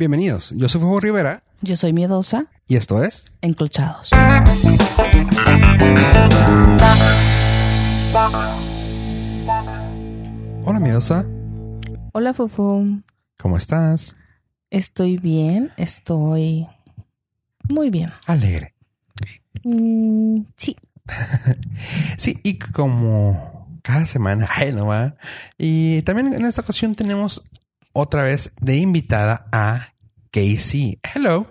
Bienvenidos, yo soy Fuego Rivera Yo soy miedosa, y esto es... enclochados. Hola miedosa, Hola, Fufu. ¿cómo estás? Estoy bien, estoy muy bien. Alegre. Mm, sí, Sí, y como cada semana, ay, no va. Y también en esta ocasión tenemos otra vez de invitada a Casey. Hello.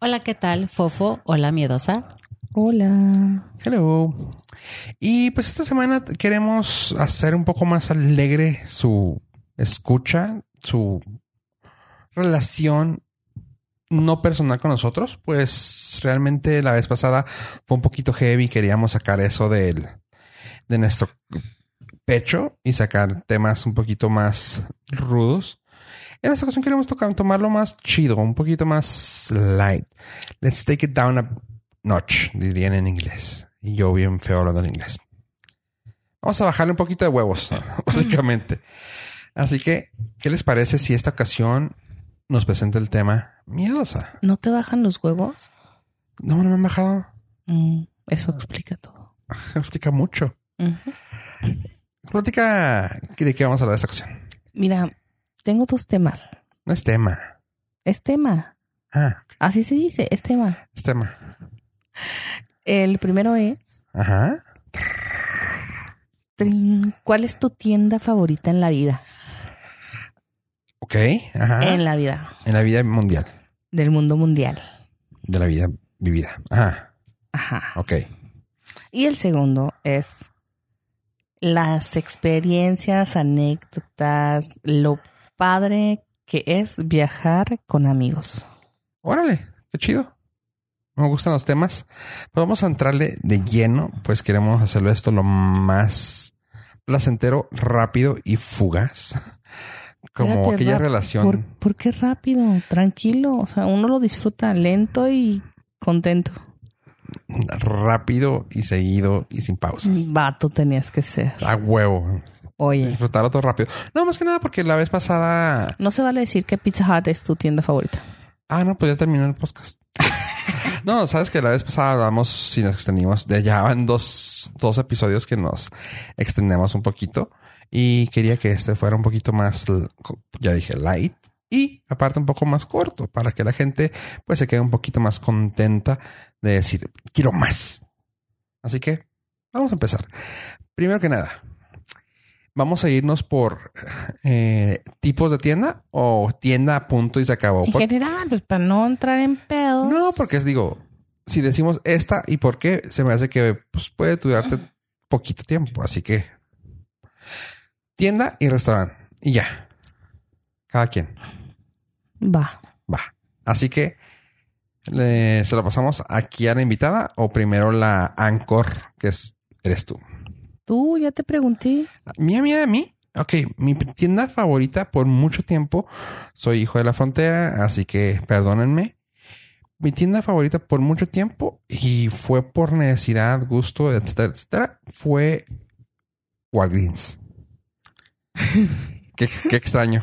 Hola, ¿qué tal? Fofo, hola, miedosa. hola. Hello. Y pues esta semana queremos hacer un poco más alegre su escucha, su relación no personal con nosotros. Pues realmente la vez pasada fue un poquito heavy. Queríamos sacar eso del, de nuestro pecho y sacar temas un poquito más rudos. En esta ocasión queremos tocar, tomarlo más chido, un poquito más light. Let's take it down a notch, dirían en inglés. Y yo bien feo hablando en inglés. Vamos a bajarle un poquito de huevos, básicamente. Así que, ¿qué les parece si esta ocasión nos presenta el tema miedosa? ¿No te bajan los huevos? No, no me han bajado. Mm, eso explica todo. Explica mucho. Platica de qué vamos a hablar esta ocasión. Mira, tengo dos temas. No es tema. Es tema. Ah, Así se dice, es tema. es tema. El primero es, Ajá. ¿cuál es tu tienda favorita en la vida? Ok. Ajá. En la vida En la vida mundial. del mundo mundial. De la vida vivida. Ajá. Ajá. Ok. Y el segundo es las experiencias, anécdotas, lo padre que es viajar con amigos. Órale, qué chido. Me gustan los temas. Pues vamos a entrarle de lleno, pues queremos hacerlo esto lo más placentero, rápido y fugaz. Como Espérate, aquella relación. ¿Por, por qué rápido? Tranquilo. O sea, uno lo disfruta lento y contento. Rápido y seguido y sin pausas. Vato tenías que ser. A huevo. Oye, Disfrutar todo rápido. No, más que nada porque la vez pasada. no se vale decir que Pizza Hut es tu tienda favorita. Ah, no, pues ya terminó el podcast. no, sabes que la vez pasada hablamos si nos extendimos. De ya van dos, dos episodios que nos extendemos un poquito. Y quería que este fuera un poquito más, ya dije, light. Y aparte un poco más corto para que la gente pues se quede un poquito más contenta de decir, quiero más. Así que vamos a empezar. Primero que nada, vamos a irnos por eh, tipos de tienda o tienda punto y se acabó. En Por- general, pues para no entrar en pedos. no, porque es, digo, si decimos esta y por qué, se me hace que pues, puede durarte poquito tiempo. Así que tienda y restaurante y ya. Cada quien Va. va. Así que le- se lo pasamos aquí a la invitada o primero la anchor que es, eres tú. Tú ya te pregunté. Mía, mía, de mí. Ok, mi tienda favorita por mucho tiempo. Soy hijo de la frontera, así que perdónenme. Mi tienda favorita por mucho tiempo y fue por necesidad, gusto, etcétera, etcétera, fue Walgreens. qué, qué extraño.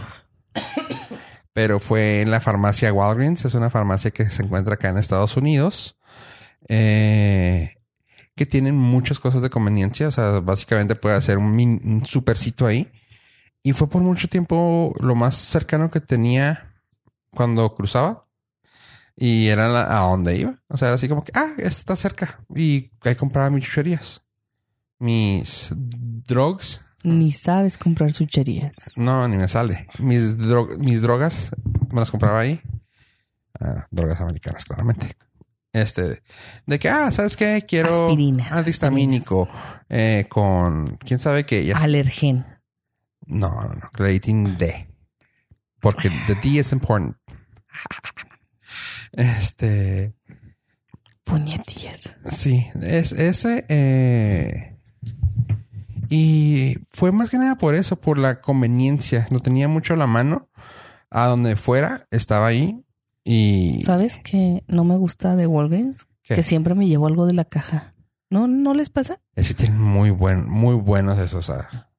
Pero fue en la farmacia Walgreens. Es una farmacia que se encuentra acá en Estados Unidos. Eh, que tienen muchas cosas de conveniencia. O sea, básicamente puede hacer un, min- un supercito ahí. Y fue por mucho tiempo lo más cercano que tenía cuando cruzaba. Y era a donde iba. O sea, así como que, ah, está cerca. Y ahí compraba mis chucherías. Mis drugs. Ni sabes comprar sucherías. No, ni me sale. Mis, dro- mis drogas me las compraba ahí. Ah, drogas americanas, claramente. Este, de que, ah, ¿sabes qué? Quiero Aspirina, antihistamínico eh, con, quién sabe qué. Alergen. No, no, no, creating D. Porque the D es important. Este, Puñetillas. sí, es ese. eh, y fue más que nada por eso, por la conveniencia. Lo tenía mucho a la mano. A donde fuera, estaba ahí. Y. ¿Sabes que no me gusta de Walgreens? ¿Qué? Que siempre me llevo algo de la caja. ¿No, no les pasa? Es que tienen muy buen, muy buenos esos. sea.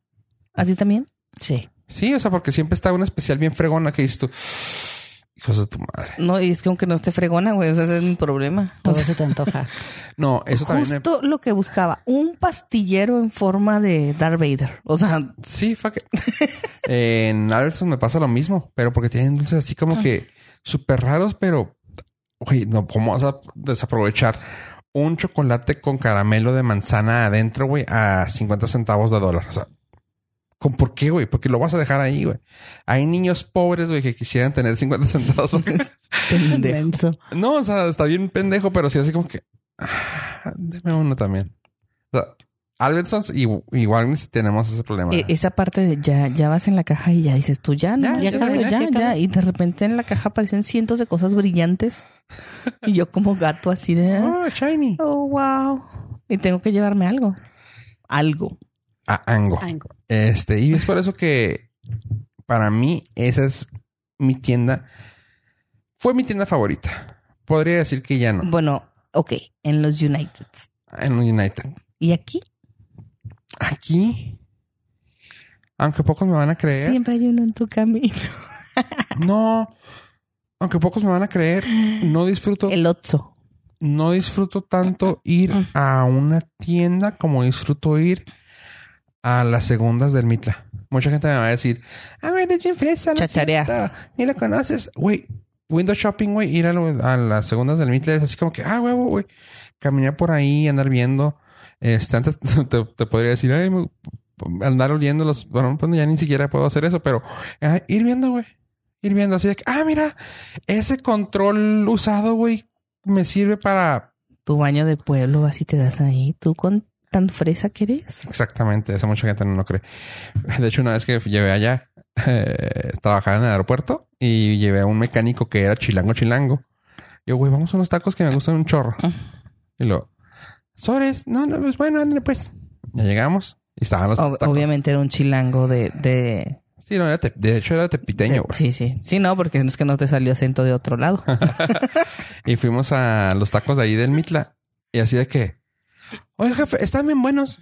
¿A ti también? Sí. Sí, o sea, porque siempre está una especial bien fregona que dices tú. Hijos de tu madre. No, y es que aunque no esté fregona, güey, ese es mi problema. Todo se te antoja. No, eso también Justo lo que buscaba, un pastillero en forma de Darth Vader. O sea, Sí, fuck it. en Albertson me pasa lo mismo, pero porque tienen dulces así como que súper raros, pero, güey, no, ¿cómo vas a desaprovechar un chocolate con caramelo de manzana adentro, güey, a 50 centavos de dólar? O sea, ¿con por qué, güey? Porque lo vas a dejar ahí, güey. Hay niños pobres, güey, que quisieran tener 50 centavos. pendejo. Menso. no, o sea, está bien pendejo, pero sí así como que, ah, deme uno también. O sea, Albertsons y, y Walgreens tenemos ese problema. E- esa parte de ya, ya vas en la caja y ya dices tú ya, no, Ya, ya, ya ya, ya. Y de repente en la caja aparecen cientos de cosas brillantes. y yo como gato así de, Oh, shiny. oh, wow. Y tengo que llevarme algo. Algo. A Ango. Ango. Este, y es por eso que para mí esa es mi tienda. Fue mi tienda favorita. Podría decir que ya no. Bueno, ok, en los United. En United. ¿Y aquí? Aquí, aunque pocos me van a creer, Siempre hay uno en tu camino. no, aunque pocos me van a creer, no disfruto, El Otso. no disfruto tanto ir a una tienda como disfruto ir a las segundas del Mitla. Mucha gente me va a decir, ah, eres bien fresa. siento, Ni la conoces. Güey, window shopping, güey, ir a, lo- a las segundas del Mitla es así como que, ah, huevo, güey, caminar por ahí, andar viendo. Este, antes te, te podría decir, ay, me- andar oliendo los, bueno, pues ya ni siquiera puedo hacer eso, pero ah, ir viendo, güey. Ir viendo así de que, ah, mira, ese control usado, güey, me sirve para Tu baño de pueblo, así te das ahí. Tú con tan fresa que eres. Exactamente, eso mucha gente no lo cree. De hecho, una vez que llevé allá, eh, trabajaba en el aeropuerto y llevé a un mecánico que era chilango chilango. Yo, güey, vamos a unos tacos que me gustan un chorro. Y lo, sobres, no, no, pues bueno, ándale pues. Ya llegamos y estaban los Ob- tacos. obviamente era un chilango de... de, Sí, no, era te- de hecho era tepiteño, güey. sí, sí. Sí, no, porque es que no te salió acento de otro lado. Y fuimos a los tacos de ahí del Mitla. Y así de que, oye, jefe, están bien buenos.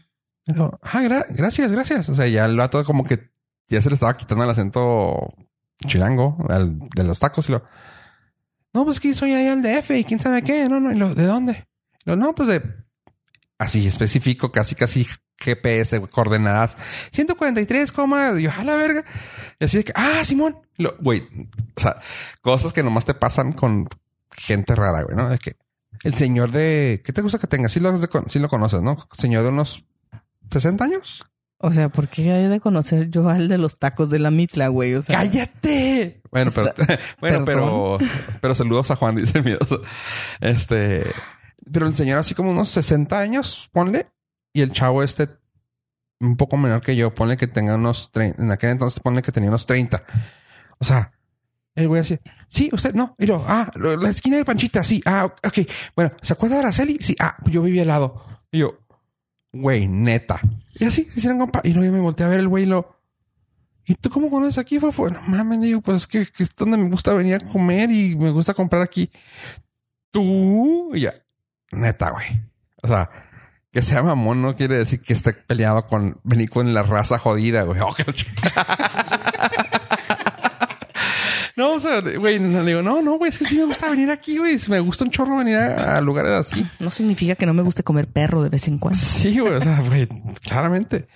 Ah, gra- gracias, gracias. O sea, ya el vato como que ya se le estaba quitando el acento chilango de los tacos. Y lo, no, pues que soy ahí al DF y quién sabe qué. No, no, y lo, ¿de dónde? Lo, no, pues de así específico, casi, casi GPS, coordenadas 143, coma, yo, a la verga. Y así de que, ah, Simón. Güey, o sea, cosas que nomás te pasan con gente rara, güey, ¿no? Es que el señor de, ¿qué te gusta que tenga? Sí lo, sí lo conoces, ¿no? Señor de unos 60 años. O sea, ¿por qué hay de conocer yo al de los tacos de la mitla, güey? O sea, ¡Cállate! Bueno, pero, bueno, pero, pero saludos a Juan, dice miedoso. Este, pero el señor así como unos 60 años, ponle, y el chavo este un poco menor que yo, ponle que tenga unos 30, en aquel entonces ponle que tenía unos 30. O sea, el güey así, sí, usted no, y yo, ah, la esquina de Panchita, sí, ah, ok, bueno, ¿se acuerda de Araceli? Sí, ah, yo vivía al lado. Y yo, güey, neta. Y así, se hicieron compa. Y luego yo me volteé a ver el güey y lo, ¿y tú cómo conoces aquí, Fafo? No mames, digo, pues es que, que es donde me gusta venir a comer y me gusta comprar aquí. Tú, y ya, neta, güey. O sea, que sea mamón no quiere decir que esté peleado con venir con la raza jodida, güey. Oh. No, o sea, güey, le digo, no, no, güey, es que sí me gusta venir aquí, güey. Me gusta un chorro venir a, a lugares así. no significa que no me guste comer perro de vez en cuando. Sí, güey, o sea, güey, claramente.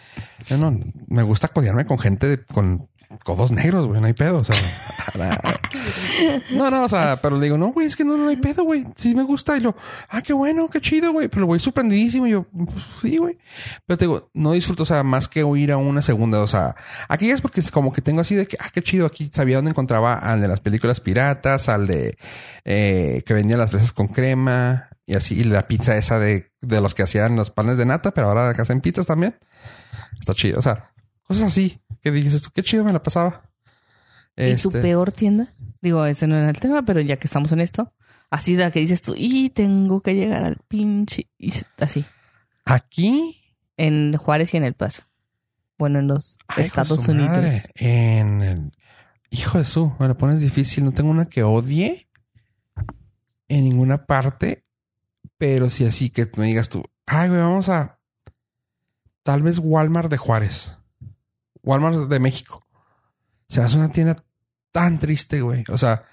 Yo no, me gusta codearme con gente de- con codos negros, güey, no hay pedo, o sea. no, no, o sea, pero le digo, no, güey, es que no, no hay pedo, güey. Sí me gusta. Y lo, ah, qué bueno, qué chido, güey. Pero voy sorprendidísimo. Y yo, pues, sí, güey. Pero te digo, no disfruto, o sea, más que ir a una segunda. O sea, aquí es porque es como que tengo así de que, ah, qué chido. Aquí sabía dónde encontraba al de las películas piratas, al de eh, que vendía las fresas con crema y así. Y la pizza esa de, de los que hacían los panes de nata, pero ahora que hacen pizzas también. Está chido. O sea, cosas así que dices tú, qué chido me la pasaba. ¿Y tu Este, peor tienda? Digo, ese no era el tema, pero ya que estamos en esto, así de la que dices tú, y tengo que llegar al pinche. y así. Aquí En Juárez y en El Paso. Bueno, en los Ay, Estados Unidos. madre. En el... Hijo de su, me lo pones difícil. No tengo una que odie en ninguna parte, pero sí así que me digas tú, ay, güey, vamos a tal vez Walmart de Juárez, Walmart de México. Se hace una tienda tan triste, güey. O sea,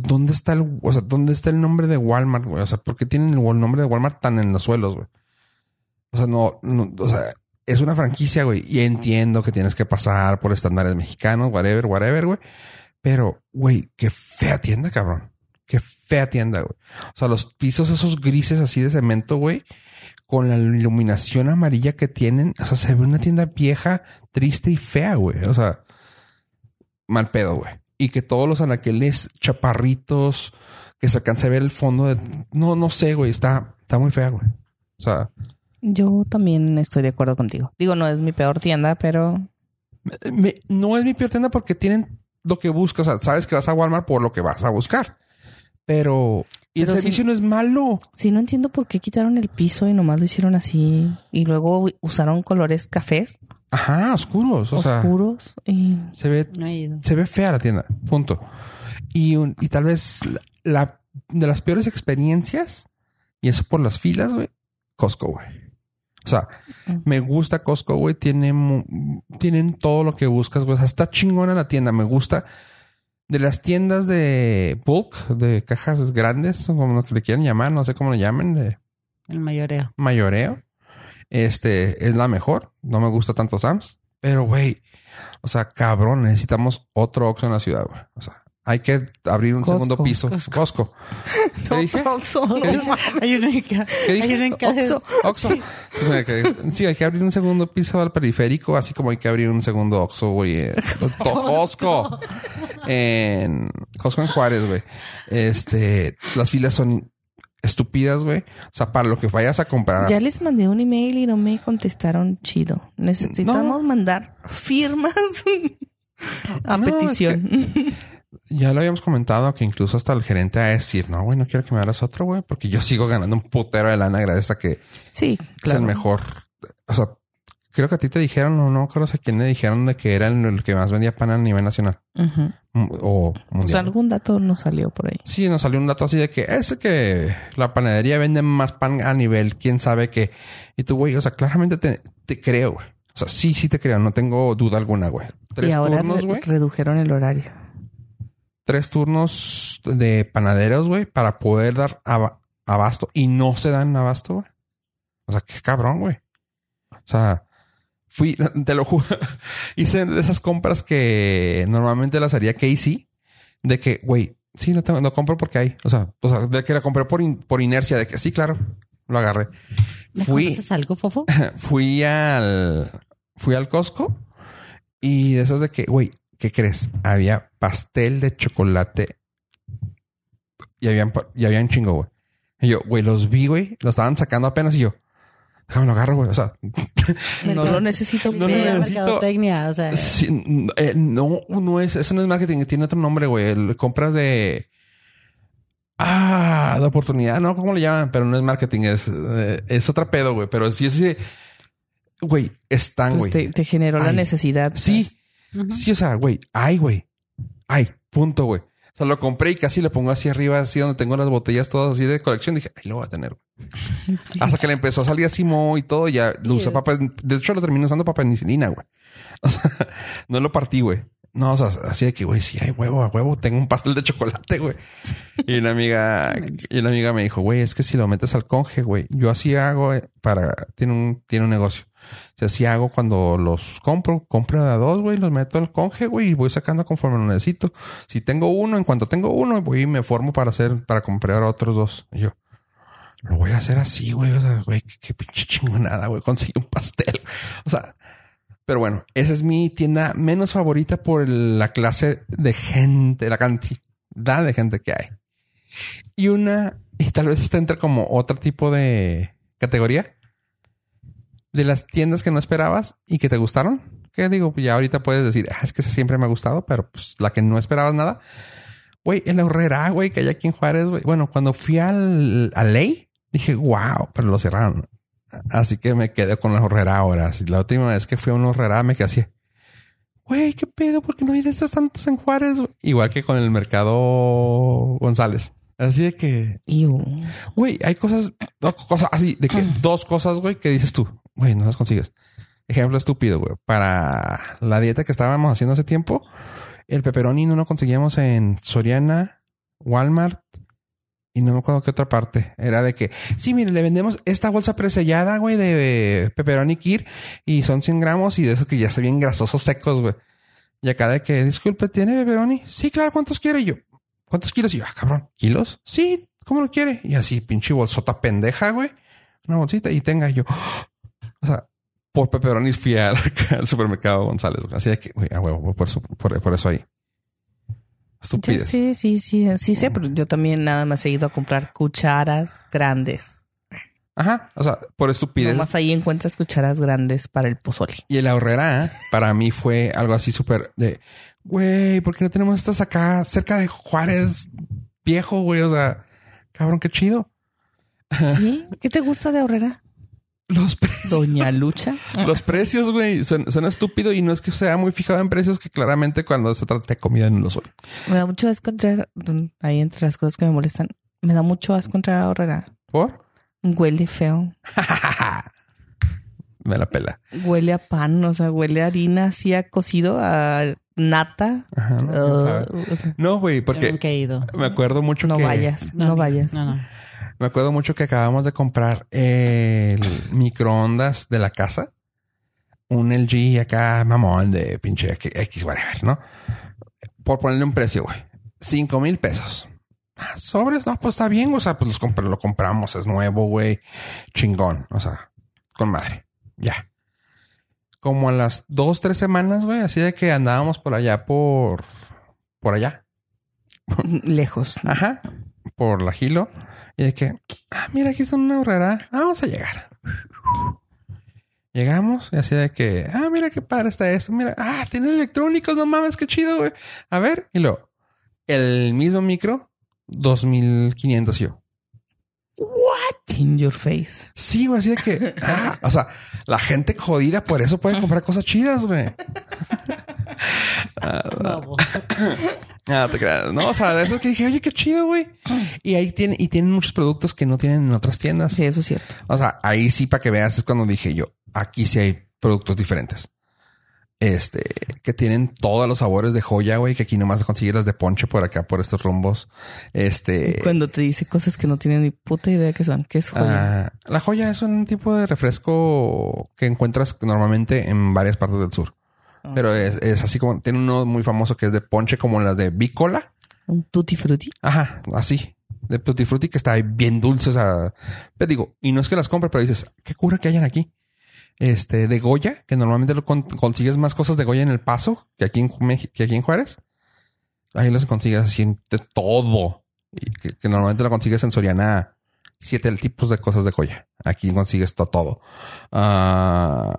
¿dónde está el, o sea, dónde está el nombre de Walmart, güey? O sea, ¿por qué tienen el, el nombre de Walmart tan en los suelos, güey? O sea, no, no, o sea, es una franquicia, güey. Y entiendo que tienes que pasar por estándares mexicanos, whatever, whatever, güey. Pero, güey, qué fea tienda, cabrón. Qué fea tienda, güey. O sea, los pisos esos grises así de cemento, güey, con la iluminación amarilla que tienen. O sea, se ve una tienda vieja, triste y fea, güey. O sea, mal pedo, güey. Y que todos los anaqueles chaparritos, que se alcanza a ver el fondo de... No, no sé, güey. Está, está muy fea, güey. O sea, Yo también estoy de acuerdo contigo. Digo, no es mi peor tienda, pero me- no es mi peor tienda porque tienen lo que buscas. O sea, sabes que vas a Walmart por lo que vas a buscar. Pero... Y el Pero servicio no es malo. sí no entiendo por qué quitaron el piso y nomás lo hicieron así. Y luego usaron colores cafés Ajá, oscuros. O sea, oscuros. Y se ve No se ve fea la tienda, punto. Y, un- y tal vez la, la- de las peores experiencias, y eso por las filas, güey, Costco, güey. O sea, Mm. me gusta Costco, güey. Tiene, mu- tienen todo lo que buscas, güey. O sea, está chingona la tienda. Me gusta. De las tiendas de bulk, de cajas grandes, como le quieran llamar, no sé cómo le llamen, de El mayoreo. mayoreo. Este es la mejor. No me gusta tanto Sam's. Pero, güey, o sea, cabrón, necesitamos otro Oxxo en la ciudad, güey. O sea, hay que abrir un Costco, segundo piso. Costco. Costco. ¿Qué dije? Oxxo. ¿Qué dije? Hay una en casa. Oxxo. Sí, hay que- Sí, hay que abrir un segundo piso al periférico, así como hay que abrir un segundo Oxxo, güey. eh, Costco. En Costco en Juárez, güey. Este, las filas son estúpidas, güey. O sea, para lo que vayas a comprar. Ya les mandé un email y no me contestaron chido. Necesitamos mandar firmas a No, es petición. Ya lo habíamos comentado que incluso hasta el gerente a decir, no, güey, no quiero que me hagas otro, güey, porque yo sigo ganando un putero de lana gracias a que Sí, es claro. el mejor. O sea, creo que a ti te dijeron, o no, creo que a quién le dijeron de que era el, que más vendía pan a nivel nacional. Mm, o O sea, mundial. algún dato nos salió por ahí. Sí, nos salió un dato así de que ese que la panadería vende más pan a nivel, quién sabe qué. Y tú, güey, o sea, claramente te, te creo, güey. O sea, sí, sí te creo, no tengo duda alguna, güey. Tres y ahora turnos, re- güey. redujeron el horario. Tres turnos de panaderos, güey, para poder dar aba- abasto y no se dan abasto, güey. O sea, qué cabrón, güey. O sea, fui, te lo juro, hice de esas compras que normalmente las haría Casey, de que, güey, sí, no tengo, no compro porque hay. O sea, o sea, de que la compré por, in- por inercia, de que sí, claro, lo agarré. ¿Me Fui, algo, Fofo? fui al, fui al Costco y de esas de que, güey, ¿qué crees? Había pastel de chocolate y habían, y habían chingo, güey. Y yo, güey, los vi, güey, lo estaban sacando apenas y yo, déjame lo agarro, güey. O sea, No lo necesito. No lo necesito. mercadotecnia, o sea, sí, eh, no, no es, eso no es marketing, tiene otro nombre, güey. El- Compras de, ah, de oportunidad, no, ¿cómo le llaman? Pero no es marketing, es, eh, es otra pedo, güey. Pero sí, sí, güey, están, pues güey. te, te generó la necesidad. Sí, sí, o sea, güey, ay, güey. Ay, punto, güey. O sea, lo compré y casi lo pongo así arriba, así donde tengo las botellas todas así de colección. Dije, ay, lo voy a tener. güey. Hasta que le empezó a salir así mo y todo, ya lo usé para... De hecho, lo terminé usando para penicilina, güey. O sea, no lo partí, güey. No, o sea, así de que, güey, sí hay huevo, a huevo. Tengo un pastel de chocolate, güey. Y una amiga, y una amiga me dijo, güey, es que si lo metes al conge, güey, yo así hago eh, para, tiene un, tiene un negocio. O sea, así hago cuando los compro, compro de a dos, güey, los meto al conge, güey, y voy sacando conforme lo necesito. Si tengo uno, en cuanto tengo uno, voy y me formo para hacer, para comprar otros dos. Y yo, lo voy a hacer así, güey. O sea, güey, qué, qué pinche chingonada, güey. Conseguí un pastel. O sea, pero bueno, esa es mi tienda menos favorita por la clase de gente, la cantidad de gente que hay. Y una, y tal vez esta entra como otro tipo de categoría de las tiendas que no esperabas y que te gustaron. Que digo, ya ahorita puedes decir, ah, es que esa siempre me ha gustado, pero pues la que no esperabas nada. Güey, el Horrera, güey, que hay aquí en Juárez, güey. Bueno, cuando fui al, a Ley, dije, wow, pero lo cerraron. Así que me quedé con la Horrera ahora. La última vez que fui a una Horrera me quedé así. Güey, qué pedo, ¿por qué no hay de estas tantas en Juárez? Igual que con el mercado González. Así de que, güey, hay cosas, dos cosas así, de que dos cosas, güey, que dices tú, güey, no las consigues. Ejemplo estúpido, güey. Para la dieta que estábamos haciendo hace tiempo, el pepperoni no lo conseguíamos en Soriana Walmart y no me acuerdo qué otra parte. Era de que, sí, mire, le vendemos esta bolsa presellada, güey, de pepperoni kir y son 100 gramos y de esos que ya se bien grasosos secos, güey. Y acá de que, disculpe, ¿tiene pepperoni? Sí, claro, ¿cuántos quiere? Y yo, ¿cuántos kilos? Y yo, ah, cabrón, ¿kilos? Sí, ¿cómo lo quiere? Y así, pinche bolsota pendeja, güey. Una bolsita y tenga yo, o sea, por pepperoni fui al, al supermercado González. güey. Así de que, güey, a huevo, por, por, por eso ahí. Yo Estupidez. sí, sí, sí, sí sé, pero yo también nada más he ido a comprar cucharas grandes. Ajá, o sea, por estupidez. Nomás ahí encuentras cucharas grandes para el pozole. Y el ahorrera para mí fue algo así súper de, güey, ¿por qué no tenemos estas acá cerca de Juárez viejo, güey? O sea, cabrón, qué chido. ¿Sí? ¿Qué te gusta de ahorrera? Los precios. Doña Lucha. Los precios, güey, suena, suena estúpido y no es que sea muy fijado en precios que claramente cuando se trata de comida no lo soy. Me da mucho asco entrar, mm, ahí entre las cosas que me molestan, me da mucho asco entrar a ahorrera. ¿Por? Huele feo. Me la pela. Huele a pan, o sea, huele a harina así a cocido, a nata. Ajá, ¿no? Uh, o sea, No, güey, porque nunca he ido. me acuerdo mucho no que... vayas, no, vayas. No, no. Me acuerdo mucho que acabamos de comprar el microondas de la casa. Un LG acá, mamón, de pinche X, whatever, ¿no? Por ponerle un precio, güey. Cinco mil pesos. Ah, Sobres, no, pues está bien, o sea, pues los compr- lo compramos, es nuevo, güey. Chingón, o sea, con madre. Ya. Como a las dos, tres semanas, güey, así de que andábamos por allá, por... Por allá. Lejos. Ajá. Por la Gilo. Y de que, ah, mira, aquí está una horrera. Ah, vamos a llegar. Llegamos y así de que, ah, mira qué padre está esto. Mira, ah, tiene electrónicos, no mames, qué chido, güey. A ver, y luego, el mismo micro, 2500 y yo. In your face. Sí, güey, así de que, ah, o sea, la gente jodida por eso puede comprar cosas chidas, güey. Bobo. Ah, te creas. No, o sea, de eso que dije, oye, qué chido, güey. Y ahí tiene, y tienen muchos productos que no tienen en otras tiendas. Sí, eso es cierto. O sea, ahí sí para que veas es cuando dije yo, aquí sí hay productos diferentes. Este, que tienen todos los sabores de joya, güey, que aquí nomás consigues las de ponche por acá, por estos rumbos. Este, Cuando te dice cosas que no tienen ni puta idea que son. ¿Qué es joya? ah, la joya es un tipo de refresco que encuentras normalmente en varias partes del sur. Ah. Pero es, es así como, tiene uno muy famoso que es de ponche como las de Bicola. Un tutti frutti. Ajá, así. De Tutti Frutti que está bien dulce. O sea, pero digo, y no es que las compre, pero dices, qué cura que hayan aquí. Este, de Goya, que normalmente lo con- consigues más cosas de Goya en El Paso que aquí en, que aquí en Juárez. Ahí los consigues así de todo. Y que, normalmente lo consigues en Soriana. Siete tipos de cosas de Goya. Aquí consigues to- todo. Ah,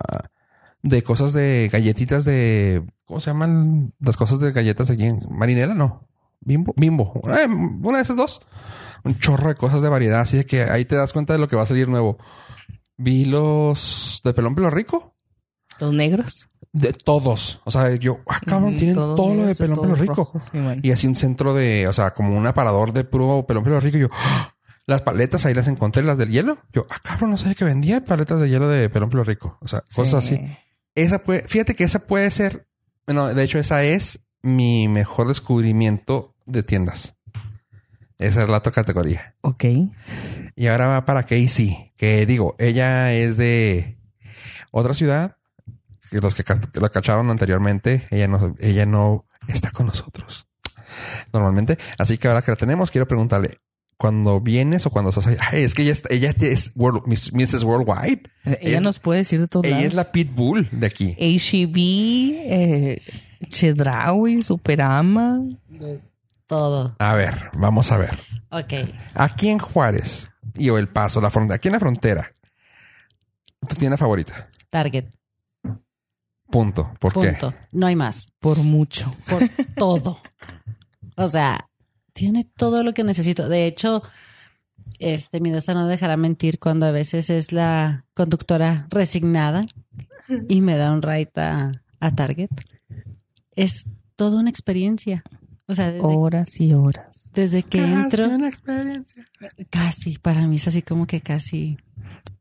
de cosas de galletitas de... ¿Cómo se llaman las cosas de galletas aquí en Marinela? No. Bimbo. Bimbo. Eh, una de esas dos. Un chorro de cosas de variedad. Así de que ahí te das cuenta de lo que va a salir nuevo. Vi los de pelón pelo rico. Los negros. De todos. O sea, yo, ah, cabrón, tienen todos todo lo de pelón pelo rico. rojos, sí, bueno. Y así un centro de, o sea, como un aparador de puro pelón pelo rico. Y yo, ¡ah! las paletas ahí las encontré, las del hielo. Yo, ah, cabrón, no sabía que vendía paletas de hielo de pelón pelo rico. O sea, cosas Sí. así. Esa puede, fíjate que esa puede ser, bueno, de hecho, esa es mi mejor descubrimiento de tiendas. Esa es la otra categoría. Ok. Y ahora va para Casey, que digo, ella es de otra ciudad, que los que la cacharon anteriormente, ella no, ella no está con nosotros normalmente. Así que ahora que la tenemos, quiero preguntarle, cuando vienes o cuando estás ahí, Ay, es que ella, está- ella es World, Miss- Mrs. Worldwide. Ella, Ella es- nos puede decir de todos Ella lados. es la Pitbull de aquí. HEB, eh, Chedraui, Superama. Todo. A ver, vamos a ver. Ok. Aquí en Juárez y o El Paso, la frontera, aquí en la frontera, tu tienda favorita. Target. Punto. ¿Por qué? Punto. No hay más. Por mucho. Por todo. O sea, tiene todo lo que necesito. De hecho, este, mi diosa no dejará mentir cuando a veces es la conductora resignada y me da un ride a, a Target. Es toda una experiencia. O sea, desde, Horas y horas. Desde que Casi entro, una experiencia. casi, para mí es así como que casi,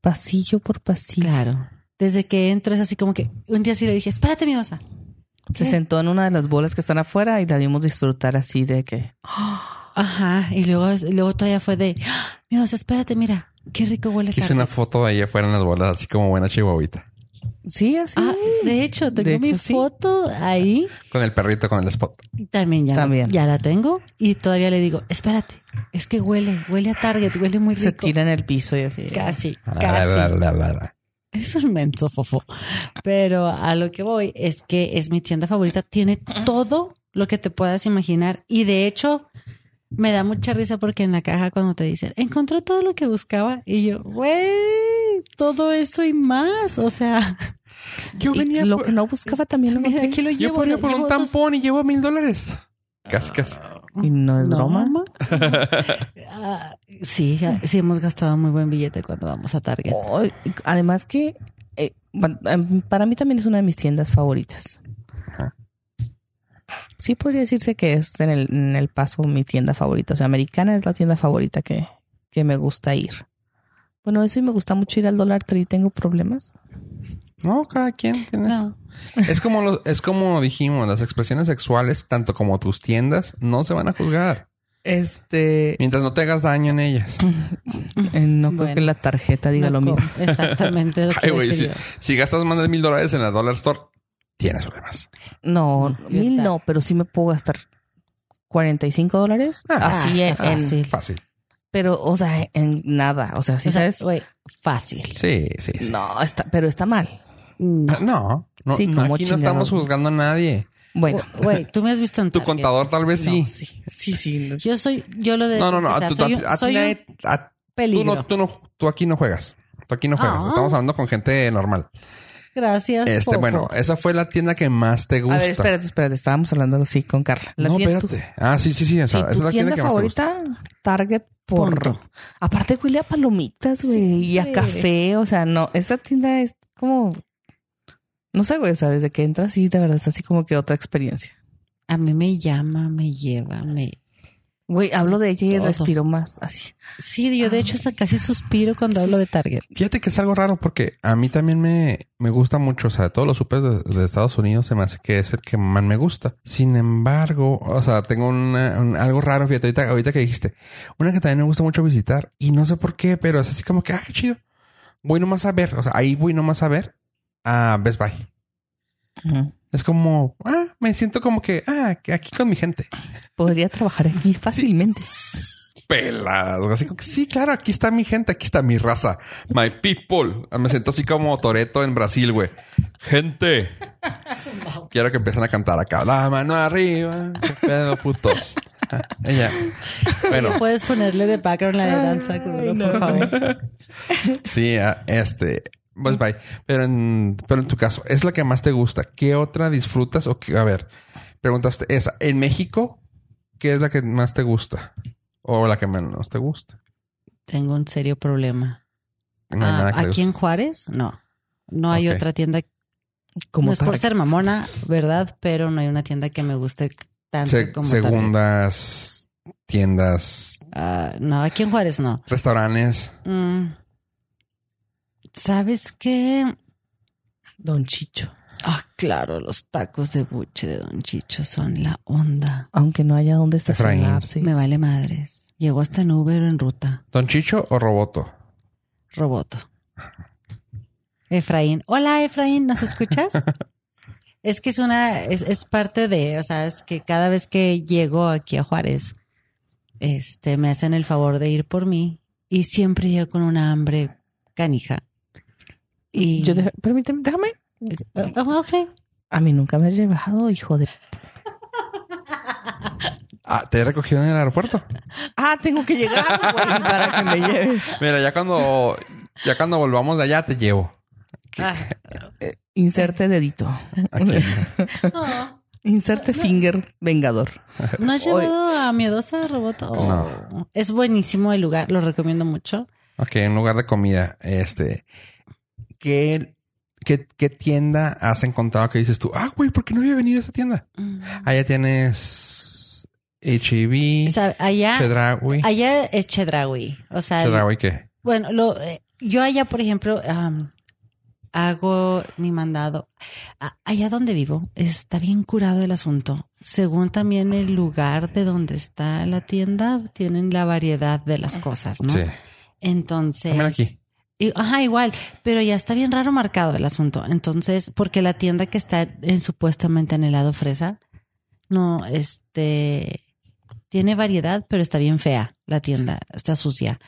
Pasillo por pasillo. claro. Desde que entro es así como que un día sí le dije, espérate, mi diosa. Se sentó en una de las bolas que están afuera y la vimos disfrutar así de que... Ajá. Y luego, luego todavía fue de, ¡Ah! Espérate, mira, qué rico huele. Quise Target". una foto de ahí afuera en las bolas, así como buena chihuahuita. Sí, así. Ah, de hecho, tengo De mi hecho, sí. foto ahí. Con el perrito, con el spot. Y También ya, También. ya la tengo. Y todavía le digo, espérate, es que huele, huele a Target, huele muy rico. se tira en el piso y así. Casi, La, casi. la, la, la, la. Eres un menso, fofo. Pero a lo que voy es que es mi tienda favorita. Tiene todo lo que te puedas imaginar. Y de hecho, me da mucha risa porque en la caja cuando te dicen, encontró todo lo que buscaba. Y yo, güey, todo eso y más. O sea, Yo venía lo por- que no buscaba también lo mira, aquí lo Yo llevo. ponía o sea, por un dos- tampón y llevo mil dólares. Casi, casi. Y no es broma. mamá. Ah, sí, sí hemos gastado muy buen billete cuando vamos a Target. Además que eh, em, para mí también es una de mis tiendas favoritas. Sí podría decirse que es en el, en el paso mi tienda favorita. O sea, americana es la tienda favorita que, que me gusta ir. Bueno, eso y me gusta mucho ir al Dollar Tree. ¿Tengo problemas? No, cada quien tiene No. Es como lo, es como dijimos, las expresiones sexuales, tanto como tus tiendas, no se van a juzgar. Este... Mientras no te hagas daño en ellas. eh, no creo Bueno. que la tarjeta diga No, lo mismo. Exactamente lo que Ay, güey, decía si, si gastas más de mil dólares en la Dollar Store, tienes problemas. No, No, mil no, pero sí me puedo gastar 45 dólares. Ah, así está en, en- fácil. Fácil. Pero, o sea, en nada. O sea, si O sea, sabes. güey, fácil. Sí, sí, sí. No, está, pero está mal. No. Ah, No, no, Sí, no, como aquí no estamos juzgando a nadie. Bueno. Güey, tú me has visto en Tu Target. contador tal vez sí. No, sí, sí, sí. Yo soy, yo lo de. No, no, no. Tú, soy a- tú, tú, no, tú aquí no juegas. Tú aquí no juegas. Ah. Estamos hablando con gente normal. Gracias. Este, bueno, esa fue la tienda que más te gusta. A ver, espérate, espérate. Estábamos hablando así con Carla. La no, tienda- espérate. Ah, sí, sí, sí. Esa, Sí, esa es la tienda tienda que más te gusta. favorita, Target por... Punto. Aparte huele a palomitas, güey, y a café. O sea, no, esa tienda es como... No sé, güey, o sea, desde que entras, sí, de verdad, es así como que otra experiencia. A mí me llama, me lleva, me. Güey, hablo de ella y Todo. respiro más así. Sí, yo de hecho hasta casi suspiro cuando hablo de Target. Fíjate que es algo raro porque a mí también me, me gusta mucho. O sea, de todos los supers de, de Estados Unidos se me hace que es el que más me gusta. Sin embargo, o sea, tengo una- un- algo raro. Fíjate, ahorita, ahorita que dijiste, una que también me gusta mucho visitar y no sé por qué, pero es así como que, ah, qué chido. Voy nomás a ver, o sea, ahí voy nomás a ver a Best Buy. Es como, ah, me siento como que, ah, aquí con mi gente. Podría trabajar aquí fácilmente. Pelas. Así como que sí, claro, aquí está mi gente, aquí está mi raza. My people. Me siento así como Toreto en Brasil, güey. Gente. Quiero que empiecen a cantar acá. La mano arriba. Pedo, putos. Ah, Ella. Bueno, Puedes ponerle de background la de danza, por favor. sí, ah, este. Pues bye. Pero en, pero en tu caso, ¿es la que más te gusta? ¿Qué otra disfrutas? O qué? a ver, preguntaste esa. En México, ¿qué es la que más te gusta? O la que menos te gusta. Tengo un serio problema. No hay Ah, nada que te aquí en. Juárez, no. No hay otra tienda. Como no es por ser mamona, ¿verdad? Pero no hay una tienda que me guste tanto Se- como segundas tiendas, Ah, no, aquí en Juárez no. restaurantes. Mm. ¿Sabes qué? Don Chicho. Ah, claro, los tacos de buche de Don Chicho son la onda. Aunque no haya dónde estacionarse. Me vale madres. Llegó hasta en Uber o en ruta. ¿Don Chicho o Roboto? Roboto. Efraín. Hola, Efraín, ¿nos escuchas? es que es una, es, es parte de, o sea, es que cada vez que llego aquí a Juárez, este, me hacen el favor de ir por mí y siempre llego con una hambre canija. Y Yo permíteme, déjame. Ok. A mí nunca me has llevado, hijo de... Ah, ¿te he recogido en el aeropuerto? Ah, tengo que llegar, güey, para que me lleves. Mira, ya cuando, ya cuando volvamos de allá te llevo. Ah, Inserte dedito. Aquí. oh. Inserte finger vengador. ¿No has llevado a Miedosa Roboto? Oh. No. Es buenísimo el lugar, lo recomiendo mucho. Ok, en lugar de comida, este, ¿qué, qué, qué tienda has encontrado que dices tú? Ah, güey, ¿por qué no había venido a esa tienda? Mm. Allá tienes H-E-B, Sabe, allá, Chedraui. allá es Chedraui. O sea, Chedraui, ¿qué? bueno, lo, eh, yo allá, por ejemplo, hago mi mandado. Allá donde vivo está bien curado el asunto. según también el lugar de donde está la tienda, tienen la variedad de las cosas, ¿no? Sí. Entonces. Aquí. Ajá, igual, pero ya está bien raro marcado el asunto. Entonces, porque la tienda que está en supuestamente en el lado fresa, no, este, tiene variedad, pero está bien fea la tienda, está sucia.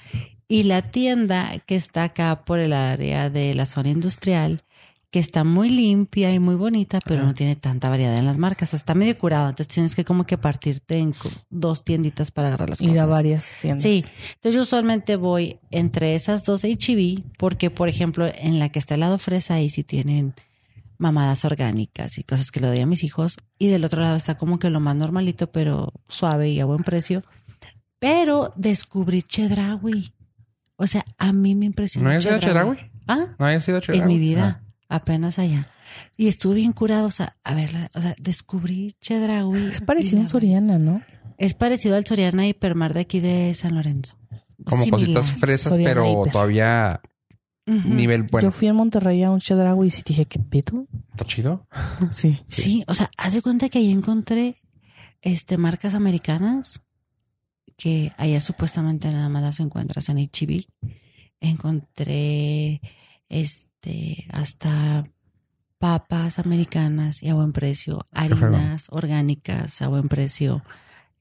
Y la tienda que está acá por el área de la zona industrial, que está muy limpia y muy bonita, pero no tiene tanta variedad en las marcas. Está medio curado, entonces tienes que como que partirte en dos tienditas para agarrar las Ir cosas. a varias tiendas. Sí, entonces yo usualmente voy entre esas dos HB porque, por ejemplo, en la que está el lado fresa ahí sí tienen mamadas orgánicas y cosas que le doy a mis hijos y del otro lado está como que lo más normalito pero suave y a buen precio. Pero descubrí Chedraui. O sea, a mí me impresionó. ¿No habías ido a Chedraui? Ah, ¿No habías ido a Chedraui? en mi vida, Ah. Apenas allá. Y estuve bien curado, o sea, a ver, o sea, descubrí Chedraui. Es parecido a un Soriana, ¿no? Es parecido al Soriana Hipermar de aquí de San Lorenzo. Como Similar. cositas fresas, Soriana pero Hiper. todavía nivel bueno. Yo fui a Monterrey a un Chedraui y sí dije, ¿qué pedo? ¿Está chido? Sí. Sí. o sea, haz de cuenta que ahí encontré este marcas americanas que allá supuestamente nada más las encuentras en HB. Encontré este hasta papas americanas y a buen precio, harinas orgánicas a buen precio,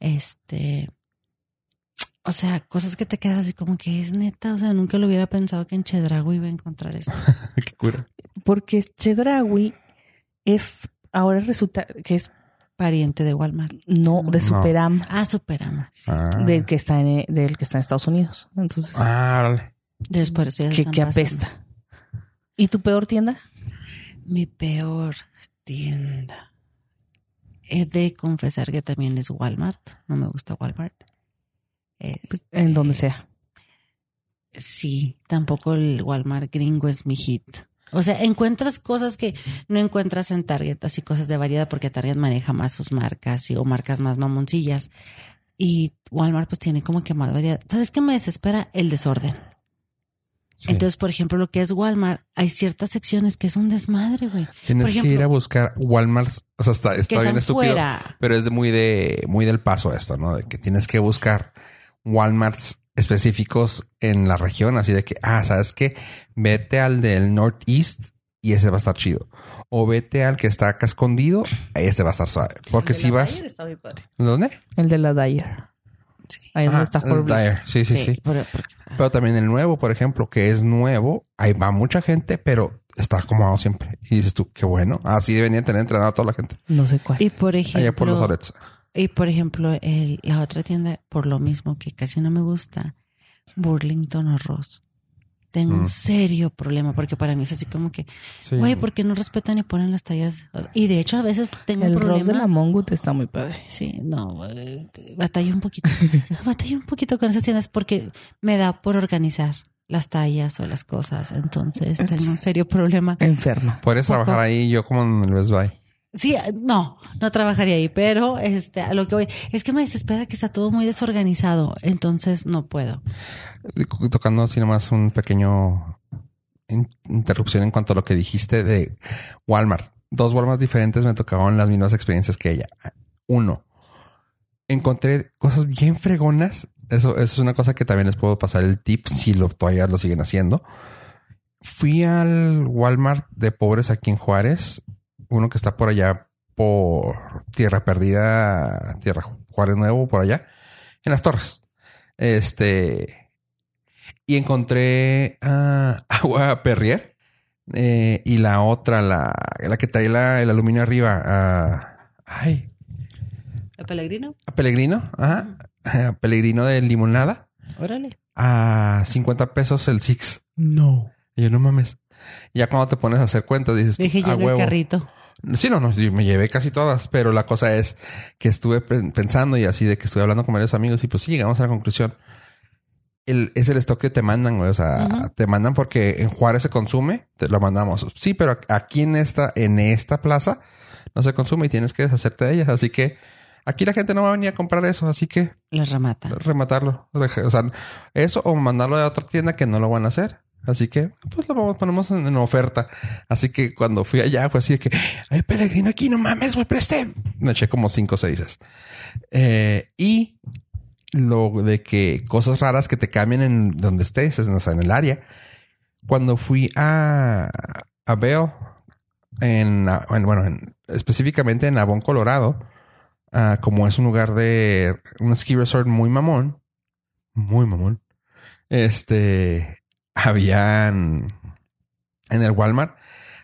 este o sea, cosas que te quedas así como que es neta, o sea, nunca lo hubiera pensado que en Chedraui iba a encontrar esto. Qué cura. Porque Chedraui es, ahora resulta que es Pariente de Walmart. no de No. Superama, Ah, Superama. sí. Ah. del que está en, del que está en Estados Unidos. Entonces, Ah, órale. Después que, que pasando. apesta. ¿Y tu peor tienda? Mi peor tienda. He de confesar que también es Walmart. No me gusta Walmart. Es- En donde sea. sí, tampoco el Walmart gringo es mi hit. O sea, encuentras cosas que no encuentras en Target, así cosas de variedad, porque Target maneja más sus marcas y, o marcas más mamoncillas. Y Walmart pues tiene como que más variedad. ¿Sabes qué me desespera? El desorden. Sí. Entonces, por ejemplo, lo que es Walmart, hay ciertas secciones que es un desmadre, güey. Tienes por que ir a buscar Walmart. O sea, está, Que está bien estúpido. fuera. Pero es de muy de muy del paso esto, ¿no? De que tienes que buscar Walmarts específicos en la región, así de que, ah, ¿sabes qué? Vete al del Northeast y ese va a estar chido. O vete al que está acá escondido, ese va a estar suave. Porque si vas... ¿Dónde? El de la Dyer. Ahí es donde Ajá, está Forbes. Dyer. Sí, sí, sí. por- porque- Pero también el nuevo, por ejemplo, que es nuevo, ahí va mucha gente, pero está acomodado siempre. Y dices tú, qué bueno. Así debería tener entrenado a toda la gente. No sé cuál. y por ejemplo, Allá por los Orets. y por ejemplo, el- la otra tienda, por lo mismo que casi no me gusta, Burlington o Ross. Tengo Mm. un serio problema porque para mí es así como que, Sí. güey, ¿por qué no respetan y ponen las tallas? Y de hecho a veces tengo el un problema. De la Mongut está muy padre. Sí, no, batallo un poquito. batallo un poquito con esas tiendas porque me da por organizar las tallas o las cosas. Entonces tengo un serio problema. Enferma. Puedes poco. trabajar ahí yo como en el Best Buy. Sí, no, no trabajaría ahí, pero este, a lo que voy es que me desespera que está todo muy desorganizado, entonces no puedo. Tocando así nomás un pequeño in- interrupción en cuanto a lo que dijiste de Walmart. Dos Walmart diferentes me tocaron las mismas experiencias que ella. Uno, encontré cosas bien fregonas. Eso, eso es una cosa que también les puedo pasar el tip si lo, todavía lo siguen haciendo. Fui al Walmart de pobres aquí en Juárez, uno que está por allá por Tierra Perdida, Tierra Juárez Nuevo, por allá, en las torres. Este, y encontré ah, agua Perrier eh, y la otra, la, la que trae la- el aluminio arriba. ah, ay, ¿El Pellegrino? a Pellegrino, ajá, a Pellegrino de limonada Órale. a 50 pesos el Six. No. Y yo, no mames. Ya cuando te pones a hacer cuentas, dices, Deje a lleno el carrito. Sí, no, no, me llevé casi todas, pero la cosa es que estuve pe- pensando y así de que estuve hablando con varios amigos y pues sí, llegamos a la conclusión. El, es el stock que te mandan, güey. O sea, te mandan porque en Juárez se consume, te lo mandamos. Sí, pero aquí en esta, en esta plaza no se consume y tienes que deshacerte de ellas. Así que aquí la gente no va a venir a comprar eso, así que Les remata. rematarlo. O sea, eso o mandarlo a otra tienda que no lo van a hacer. Así que, pues lo ponemos en, oferta. Así que cuando fui allá fue así de que, ay, peregrino aquí, no mames, güey, preste. Me eché como cinco o seis. Eh, y lo de que cosas raras que te cambien en donde estés, sea, en el área. Cuando fui a, a Bell, en, en- bueno, en- específicamente en Avon, Colorado, ah, como es un lugar de un ski resort muy mamón, muy mamón, este, habían en el Walmart,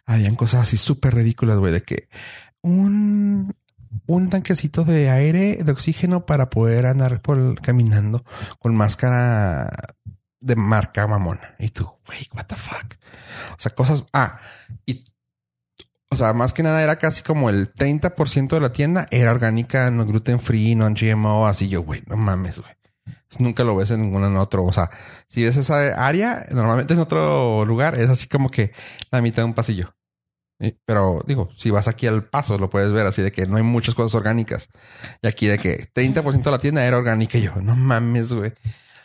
habían cosas así súper ridículas, güey, de que un, un tanquecito de aire, de oxígeno para poder andar por caminando con máscara de marca mamona. Y tú, güey, what the fuck. O sea, cosas, ah, y o sea, más que nada era casi como el 30% de la tienda era orgánica, no gluten free, no GMO, así yo, güey, no mames, güey. Eso Nunca lo ves en ningún otro. O sea, si ves esa área, normalmente en otro lugar es así como que la mitad de un pasillo. Pero digo, si vas aquí al paso, lo puedes ver así de que no hay muchas cosas orgánicas. Y aquí de que 30% de la tienda era orgánica. Y yo, no mames, güey.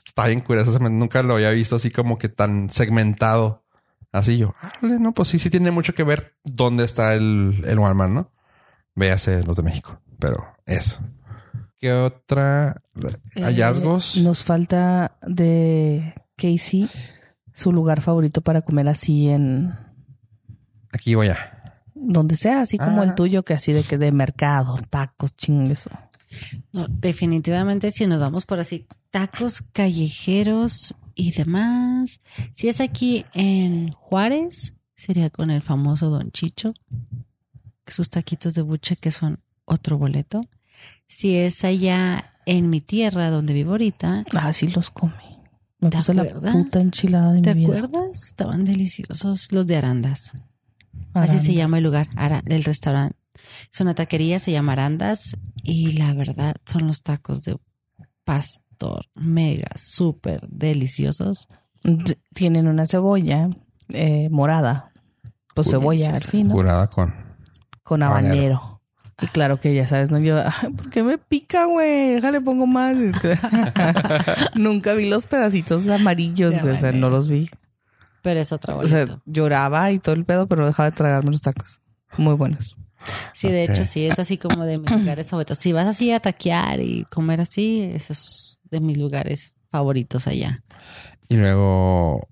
Está bien curioso. Nunca lo había visto así como que tan segmentado. Así yo, "Árale, no, pues sí, sí tiene mucho que ver dónde está el, el Walmart, ¿no? Véase los de México. Pero eso. ¿Qué otra hallazgos? Eh, nos falta de Casey su lugar favorito para comer así en Aquí voy a. donde sea, así como Ah. el tuyo, que así de que de mercado, tacos, chingues. No, definitivamente si nos vamos por así, tacos callejeros y demás. Si es aquí en Juárez, sería con el famoso Don Chicho, que sus taquitos de buche que son otro boleto. Si es allá en mi tierra donde vivo ahorita, Ah, sí los come. Me ¿Te puse la acuerdas? puta enchilada de ¿te mi vida. acuerdas? Estaban deliciosos los de Arandas. Así se llama el lugar, Ara- el restaurante. Es una taquería, se llama Arandas y la verdad son los tacos de pastor mega, súper deliciosos. Tienen una cebolla eh, morada. Pues cebolla al fin, con. Con Habanero. habanero. Y claro que ya sabes, ¿no? Yo, "Ay, ¿por qué me pica, güey? Déjale, pongo más. Nunca vi los pedacitos amarillos, De güey. O sea, no los vi. Pero es otro O sea, lloraba y todo el pedo, pero dejaba de tragarme los tacos. Muy buenos. sí, de hecho, sí, es así como de mis lugares favoritos. Si vas así a taquear y comer así, ese es de mis lugares favoritos allá. Y luego.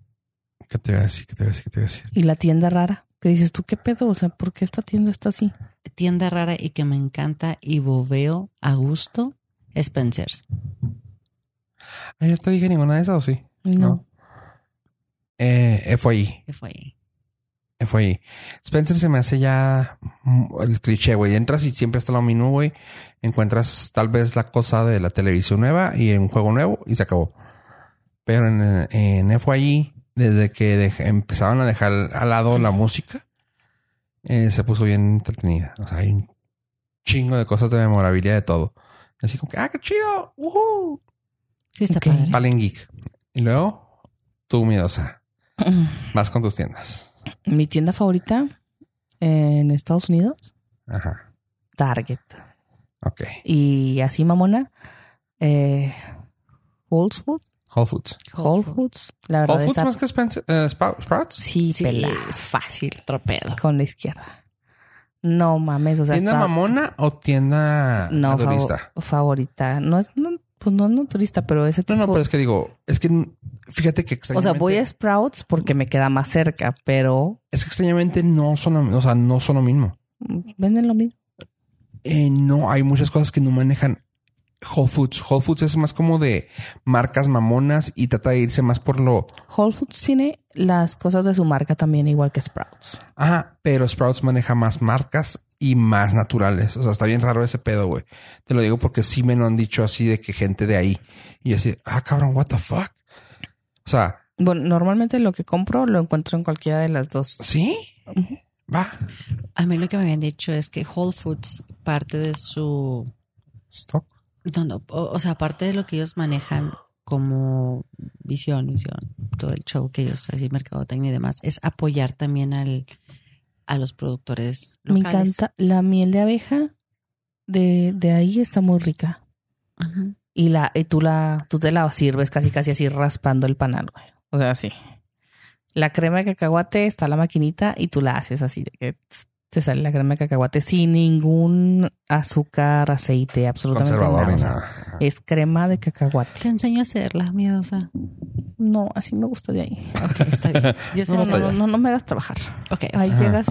¿Qué te iba a decir? ¿Qué te iba a decir? ¿Qué te iba a decir? Y la tienda rara, que dices tú, ¿qué pedo? O sea, ¿por qué esta tienda está así? Tienda rara y que me encanta y bobeo a gusto, Spencer's. Ay, ¿No te dije ninguna de esas o sí? No. No. Eh, ahí. FYI. Spencer se me hace ya mm, el cliché, güey. Entras y siempre está lo mismo, güey. Encuentras tal vez la cosa de la televisión nueva y un juego nuevo y se acabó. Pero en, en FYI, desde que dej- empezaron a dejar al lado la música, eh, se puso bien entretenida. O sea, hay un chingo de cosas de memorabilidad de todo. Así como que, ah, qué chido. ¡Woohoo! Sí, está Ok. padre. Palen Geek. Y luego, tú, miedosa. Vas con tus tiendas. Mi tienda favorita en Estados Unidos, Ajá. Target. Ok. Y así, mamona, eh, Whole Foods. Whole Foods. Whole Foods. La verdad Whole Foods esa- más que Spencer, eh, Sprouts. Sí, Sí, pela. es fácil, tropedo. Con la izquierda. No mames, o sea, ¿Tienda está- mamona o tienda no, naturista? favorita. No es, no, pues no es naturista, pero ese No, tipo. no, pero es que digo, es que fíjate que o sea, extrañamente, voy a Sprouts porque me queda más cerca, pero es que extrañamente no son, lo- o sea, no son lo mismo. venden lo mismo. Eh, no, hay muchas cosas que no manejan Whole Foods. Whole Foods es más como de marcas mamonas y trata de irse más por lo, Whole Foods tiene las cosas de su marca también, igual que Sprouts. ah, pero Sprouts maneja más marcas y más naturales. O sea, está bien raro ese pedo, güey. Te lo digo porque sí me lo han dicho así de que gente de ahí y yo así, ah, cabrón, what the fuck. O sea, Bueno, normalmente lo que compro lo encuentro en cualquiera de las dos. sí, va. A mí lo que me habían dicho es que Whole Foods, parte de su Stock. No, no, o, o sea, aparte de lo que ellos manejan como visión, misión, todo el show que ellos hacen, mercadotecnia y demás, es apoyar también al, a los productores Me locales. encanta. La miel de abeja de, de ahí está muy rica. Ujú. Y la, y tú la, tú te la sirves casi casi así raspando el panal, güey. O sea, sí. La crema de cacahuate está la maquinita y tú la haces así de que tss, te sale la crema de cacahuate sin ningún azúcar, aceite, absolutamente nada. ni O sea, nada. Es crema de cacahuate. Te enseño a hacerla, miedosa. No, así me gusta de ahí. Ok, está bien. Yo sé No, no, no, no, no me hagas trabajar. Ok. Ahí Ajá. llegas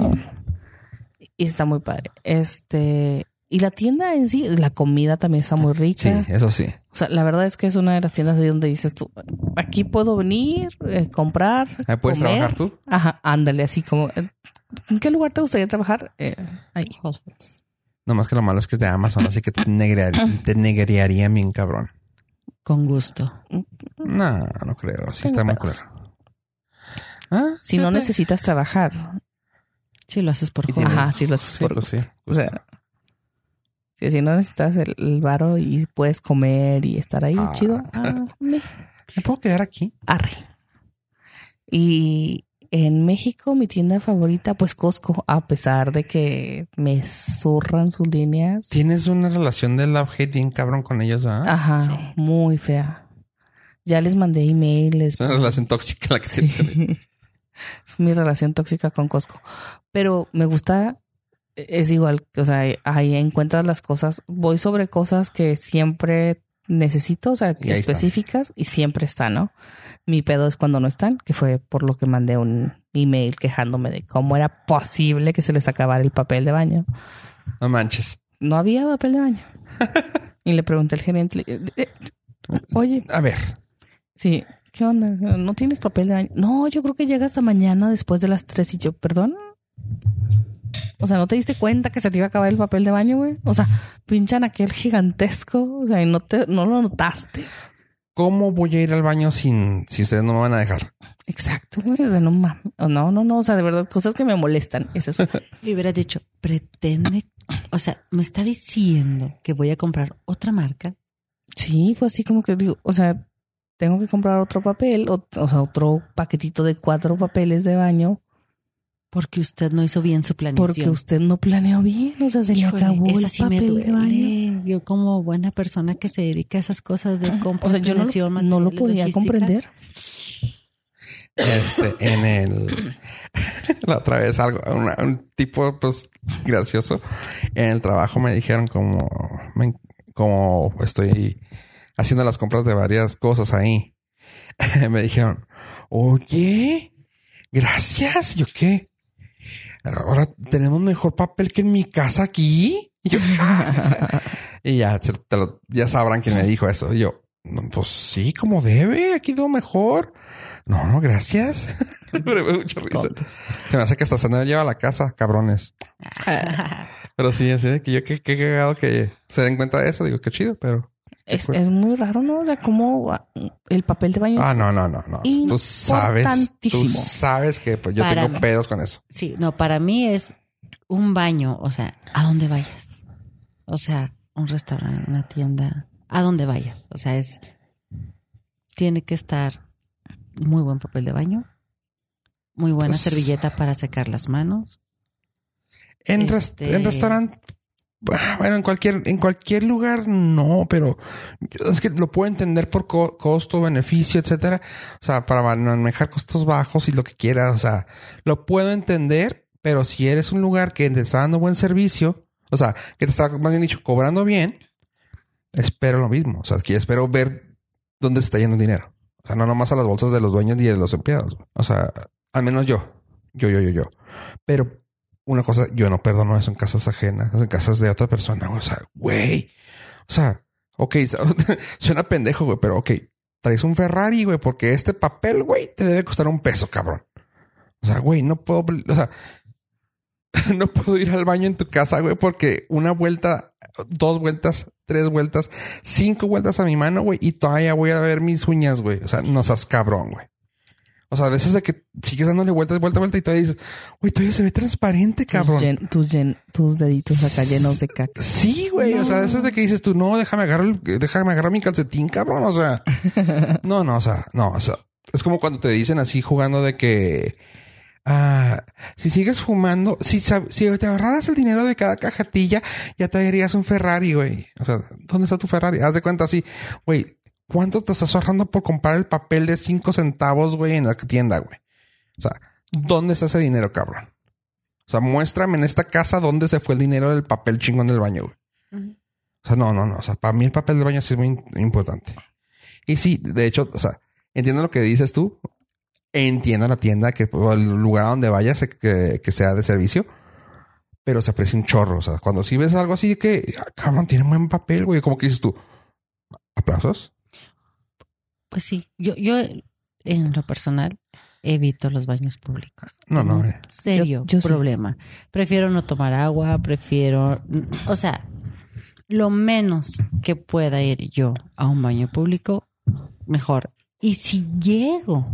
y, y está muy padre. Este, y la tienda en sí, la comida también está muy rica. Sí, eso sí. O sea, la verdad es que es una de las tiendas ahí donde dices tú, aquí puedo venir, eh, comprar, Ahí puedes comer. trabajar tú. Ajá, ándale, así como, eh, ¿en qué lugar te gustaría trabajar? Eh, ahí. Foods. Nomás que lo malo es que es de Amazon, así que te, negrear- te negrearía bien cabrón. Con gusto. No, no creo. Sí Tengo está muy pedos. culero. ¿Ah? Si no necesitas trabajar. Sí, lo haces por tiene- Ajá, sí lo haces Sí, por pues sí. O sea, si, si no necesitas el, el varo y puedes comer y estar ahí Ah. chido, ah, me- ¿Me puedo quedar aquí? arre. Y en México, mi tienda favorita, pues Costco, a pesar de que me zurran sus líneas. Tienes una relación de love hate bien cabrón con ellos, ¿ah? Ajá, Sí. muy fea. Ya les mandé email, les Es una relación tóxica la que Sí. tienes. Es mi relación tóxica con Costco. Pero me gusta, es igual, o sea, ahí encuentras las cosas. Voy sobre cosas que siempre necesito, o sea, Y específicas y siempre están, ¿no? Mi pedo es cuando no están, que fue por lo que mandé un email quejándome de cómo era posible que se les acabara el papel de baño. No manches. No había papel de baño. y le pregunté al gerente, le- eh, oye, A ver. Sí, ¿qué onda? ¿No tienes papel de baño? No, yo creo que llega hasta mañana después de las tres y yo, perdón. O sea, ¿no te diste cuenta que se te iba a acabar el papel de baño, güey? O sea, pinchan aquel gigantesco, o sea, y no te, no lo notaste. ¿Cómo voy a ir al baño sin si ustedes no me van a dejar? Exacto, güey. O sea, no mames. O No, no, no. O sea, de verdad, cosas que me molestan. Es eso. Le hubieras dicho, pretende, o sea, me está diciendo que voy a comprar otra marca. Sí, fue así como que digo, o sea, tengo que comprar otro papel, o, o sea, otro paquetito de cuatro papeles de baño, Porque usted no hizo bien su planeación. porque usted no planeó bien. O sea, se le Híjole, acabó el esa sí me papel de baño. Yo como buena persona que se dedica a esas cosas de compra, O sea, yo no lo, no lo podía comprender. Este, en el. la otra vez algo, una- un tipo, pues, gracioso. En el trabajo me dijeron como. me- como estoy haciendo las compras de varias cosas ahí. me dijeron, oye, gracias. Yo, ¿qué? Ahora tenemos mejor papel que en mi casa aquí. Y yo, y ya, te lo- ya sabrán quién me dijo eso. Y yo, "No, pues sí, como debe. Aquí veo mejor. No, no, gracias. me dio mucha risa. Se me hace que hasta se me lleva a la casa, cabrones. Pero sí, así de que yo qué, qué cagado que se den cuenta de eso. Digo, qué chido, pero. Es, es muy raro, ¿no? O sea, como el papel de baño. es- Ah, no, no, no, no. Tú sabes, tú sabes que pues, yo Para tengo mí. pedos con eso. Sí, no, para mí es un baño, o sea, a donde vayas. O sea, un restaurante, una tienda, a donde vayas. O sea, es. Tiene que estar muy buen papel de baño, muy buena Pues- servilleta para secar las manos. En, rest- Este- en restaurante, bueno, en cualquier, en cualquier lugar no, pero es que lo puedo entender por co- costo, beneficio, etcétera. O sea, para manejar costos bajos y lo que quieras. O sea, lo puedo entender, pero si eres un lugar que te está dando buen servicio, o sea, que te está, más bien dicho, cobrando bien, espero lo mismo. O sea, que espero ver dónde se está yendo el dinero. O sea, no nomás a las bolsas de los dueños ni de los empleados. O sea, al menos yo. Yo, yo, yo, yo. Pero una cosa, yo no perdono eso en casas ajenas, en casas de otra persona. O sea, güey. O sea, ok, suena pendejo, güey, pero ok, traes un Ferrari, güey, porque este papel, güey, te debe costar un peso, cabrón. O sea, güey, no puedo, o sea, no puedo ir al baño en tu casa, güey, porque una vuelta, dos vueltas, tres vueltas, cinco vueltas a mi mano, güey, y todavía voy a ver mis uñas, güey. O sea, no seas cabrón, güey. O sea, a veces de que sigues dándole vueltas, vuelta, vuelta y todavía dices, güey, todavía se ve transparente, cabrón. Tus, llen- tus, llen- tus deditos acá llenos de caca. Sí, güey. O sea, eso es de que dices tú, no, déjame agarrar, el- déjame agarrar mi calcetín, cabrón. O sea, no, no, o sea, no, o sea, es como cuando te dicen así jugando de que, ah, si sigues fumando, si, si te ahorraras el dinero de cada cajetilla, ya te darías un Ferrari, güey. O sea, ¿dónde está tu Ferrari? Haz de cuenta así, güey, ¿cuánto te estás ahorrando por comprar el papel de cinco centavos, güey, en la tienda, güey? O sea, ¿dónde está ese dinero, cabrón? O sea, muéstrame en esta casa dónde se fue el dinero del papel chingón del baño, güey. O sea, no, no, no. O sea, para mí el papel del baño sí es muy importante. Y sí, de hecho, o sea, entiendo lo que dices tú. Entiendo la tienda, que el lugar a donde vayas eh, que, que sea de servicio. Pero se aprecia un chorro. O sea, cuando sí ves algo así que, ah, cabrón, tiene buen papel, güey. Como que dices tú, aplausos. Pues sí, yo, yo en lo personal evito los baños públicos. No, no, eh. Serio Yo- yo sí. problema. Prefiero no tomar agua, prefiero, o sea, lo menos que pueda ir yo a un baño público, mejor. Y si llego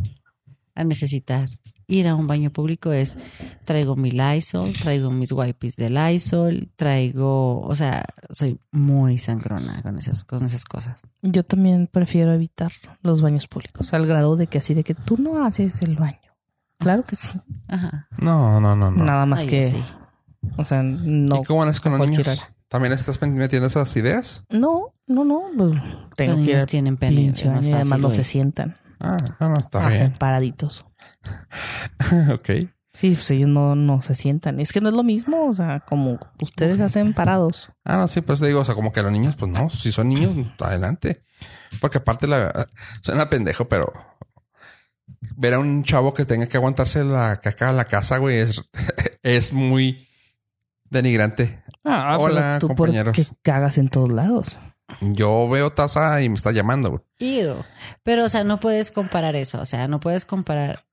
a necesitar ir a un baño público es traigo mi Lysol, traigo mis wipes de Lysol, traigo, o sea, soy muy sangrona con esas, con esas cosas. Yo también prefiero evitar los baños públicos, al grado de que así de que tú no haces el baño. Claro que sí. Ajá. No, no, no, no. Nada más Ay, que, sí. o sea, no. ¿Y cómo es con los niños? hora. ¿También estás metiendo esas ideas? No, no, no. Pues tengo Los que niños tienen pene, pinche y además no se sientan. Ah, no, no, está hacen bien. paraditos. ok. Sí, pues ellos no, no se sientan. Es que no es lo mismo, o sea, como ustedes hacen parados. Ah, no, sí, pues te digo, o sea, como que los niños, pues no, si son niños, adelante. Porque aparte la suena pendejo, pero ver a un chavo que tenga que aguantarse la caca a la casa, güey, es, es muy denigrante. Ah, pero Hola, tú compañeros. porque cagas en todos lados. Yo veo taza y me está llamando, güey. Pero, o sea, no puedes comparar eso. O sea, no puedes comparar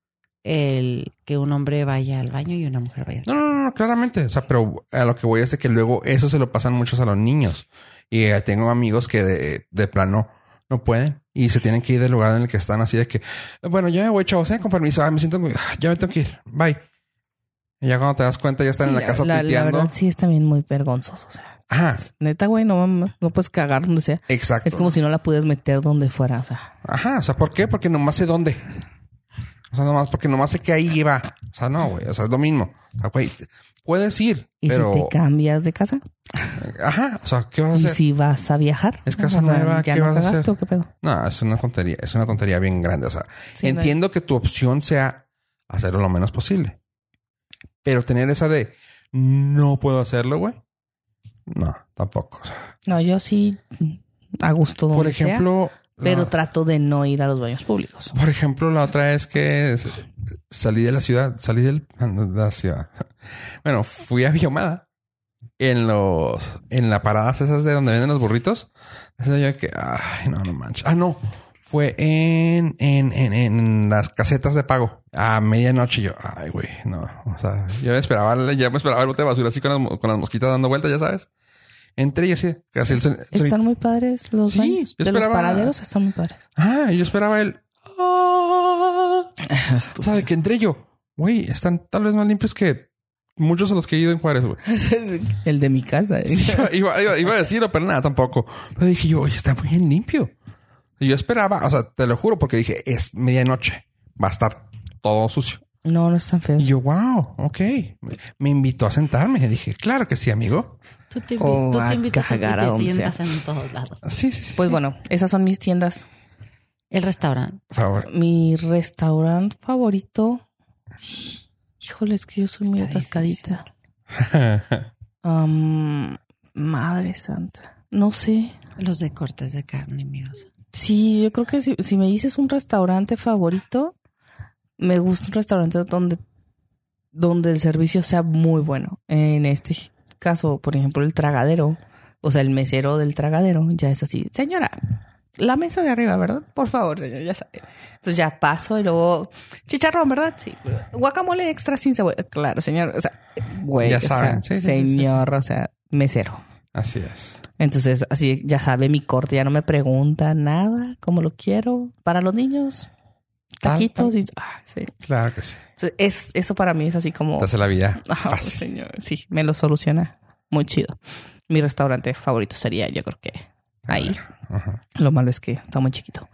el que un hombre vaya al baño y una mujer vaya al No, no, no, no, claramente. O sea, pero a lo que voy es de que luego eso se lo pasan muchos a los niños. Y eh, tengo amigos que de, de plano no pueden y se tienen que ir del lugar en el que están así de que, bueno, ya me voy, chavos, eh, con permiso. Ah, me siento muy, ya me tengo que ir. Bye. Y ya cuando te das cuenta ya están Sí, en la casa la, la verdad sí es también muy vergonzoso. O sea, Ajá, neta, güey, no, no puedes cagar donde sea. exacto. Es como si no la pudieras meter donde fuera. O sea, Ajá, o sea, ¿por qué? Porque nomás sé dónde. O sea, nomás porque nomás sé que ahí va. O sea, no, güey. O sea, es lo mismo. O sea, güey, puedes ir, ¿y pero... si te cambias de casa? Ajá, o sea, ¿qué vas a ¿Y hacer? si vas a viajar? Es casa O sea, nueva, ¿Ya ¿qué no vas a hacer? o qué pedo? No, es una tontería. Es una tontería bien grande. O sea, Sí, entiendo que tu opción sea hacerlo lo menos posible. Pero tener esa de no puedo hacerlo, güey. No, tampoco. O sea, No, yo sí a gusto donde por sea, ejemplo, pero la- trato de no ir a los baños públicos. por ejemplo, la otra vez que salí de la ciudad, salí del- de la ciudad. Bueno, fui a Biomada en los, en la paradas esas de donde venden los burritos. Esa yo que, ay, no, no manches. Ah, no. Fue en, en, en, en las casetas de pago a medianoche. Yo, ay, güey, no. O sea, yo me esperaba, ya me esperaba el bote de basura así con las, con las mosquitas dando vueltas, ya sabes. Entré y así, casi el son- Están muy padres los Sí, baños. yo De los paraderos están muy padres. Ah, y yo esperaba el. ah. O sea, de que entré yo, güey, están tal vez más limpios que muchos de los que he ido en Juárez, güey. El de mi casa. ¿eh? Sí, iba, iba- iba- a decirlo, pero nada, tampoco. Pero dije yo, oye, está muy bien limpio. Y yo esperaba, o sea, te lo juro, porque dije, es medianoche, va a estar todo sucio. No, no están feos. Y yo, wow, ok. Me invitó a sentarme. Dije, claro que sí, amigo. Tú te, O invi- tú a te invitas a, cagar a y te sientas en todos lados. Sí, sí, sí. Pues sí. bueno, esas son mis tiendas. El restaurante. Favor. Mi restaurante favorito. Híjole, es que yo soy muy atascadita. Madre santa. No sé. Los de cortes de carne, amigos. Sí, yo creo que si, si me dices un restaurante favorito, me gusta un restaurante donde, donde el servicio sea muy bueno. En este caso, por ejemplo, el tragadero, o sea, el mesero del tragadero, ya es así. Señora, la mesa de arriba, ¿verdad? Por favor, señor, ya sabe. Entonces ya paso y luego, chicharrón, ¿verdad? Sí. Guacamole extra sin cebolla. Claro, señor. O sea, güey, Ya o saben. Sí. señor, o sea, mesero. Así es. Entonces, así ya sabe mi corte, ya no me pregunta nada, cómo lo quiero. Para los niños, taquitos y ah, sí. Claro que sí. Es, eso para mí es así como Te hace la vida señor, sí, me lo soluciona muy chido. Mi restaurante favorito sería, yo creo que ahí. Ajá. Lo malo es que está muy chiquito.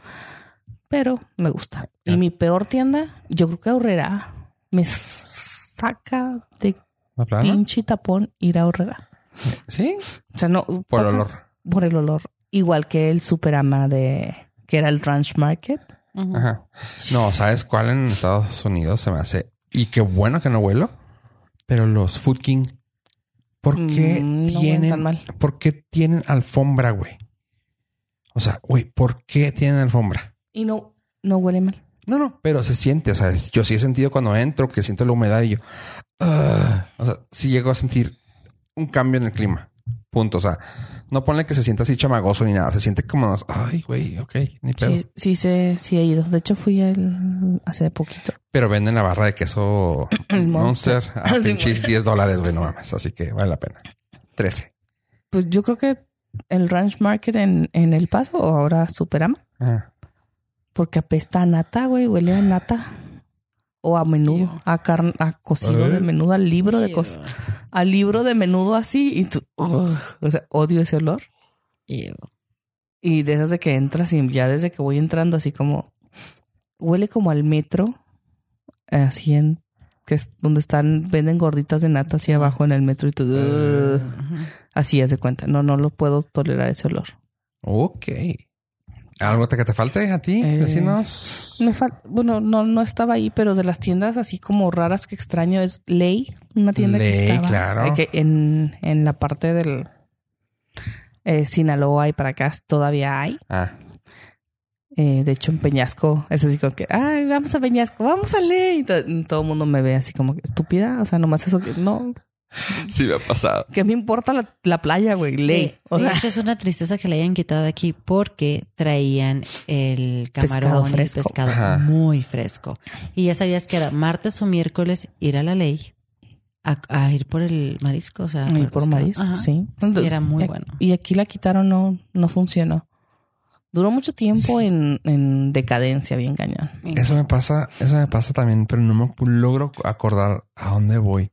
Pero me gusta. Y mi peor tienda, yo creo que Horrera. Me saca de pinche tapón ir a Horrera. Sí. O sea, no. Por pocas- olor. Por el olor. Igual que el Superama de. que era el Ranch Market. Ajá. No, ¿sabes cuál en Estados Unidos se me hace? Y qué bueno que no vuelo. Pero los Food King, ¿por qué Mm, no huelen tienen, tan mal. ¿por qué tienen alfombra, güey? O sea, güey, ¿por qué tienen alfombra? Y no, no huele mal. No, no, pero se siente. O sea, yo sí he sentido cuando entro que siento la humedad y yo, ah, o sea, sí llego a sentir un cambio en el clima. Punto. O sea, no ponle que se sienta así chamagoso ni nada. Se siente como, ay, güey, ok, ni pedo. Sí, sí, sí he ido. De hecho, fui el, hace poquito. Pero venden la barra de queso Monster Monster. a Sí, pinches güey. 10 dólares, güey, no mames. Así que vale la pena. 13. Pues yo creo que el Ranch Market en, en El Paso o ahora Superama. Ah. Porque apesta a nata, güey. Huele a nata. O a menudo. A carne, a cocido ¿Eh? de menudo, al libro de cos al libro de menudo así. Y tú, ugh, o sea, odio ese olor. Ew. Y de esas de que entras y ya desde que voy entrando así como huele como al metro, así en que es donde están venden gorditas de nata así abajo en el metro y tú ugh, Ujú. así haz de cuenta. No, no lo puedo tolerar ese olor. Ok. ¿Algo que te falte a ti? Eh, Vecinos. Me fal- bueno, no, no estaba ahí, pero de las tiendas así como raras que extraño es Ley, una tienda Ley, que estaba claro. que en, en la parte del eh, Sinaloa y para acá todavía hay. Ah, Eh, de hecho, en Peñasco es así como que, ay, vamos a Peñasco, vamos a Ley. Y to- todo el mundo me ve así como que estúpida. O sea, nomás eso que no. Sí me ha pasado. ¿Qué me importa la, la playa, güey? Ley. De, O de sea, hecho, es una tristeza que le hayan quitado de aquí porque traían el Pescado camarón y el pescado Ajá. muy fresco. Y ya sabías que era martes o miércoles ir a la ley a, a ir por el marisco. O sea, y el por marisco, Ajá. sí. Y era muy y- bueno. Y aquí la quitaron, no, no funcionó. Duró mucho tiempo en, en decadencia, bien cañón. Eso me pasa, eso me pasa también, pero no me logro acordar a dónde voy.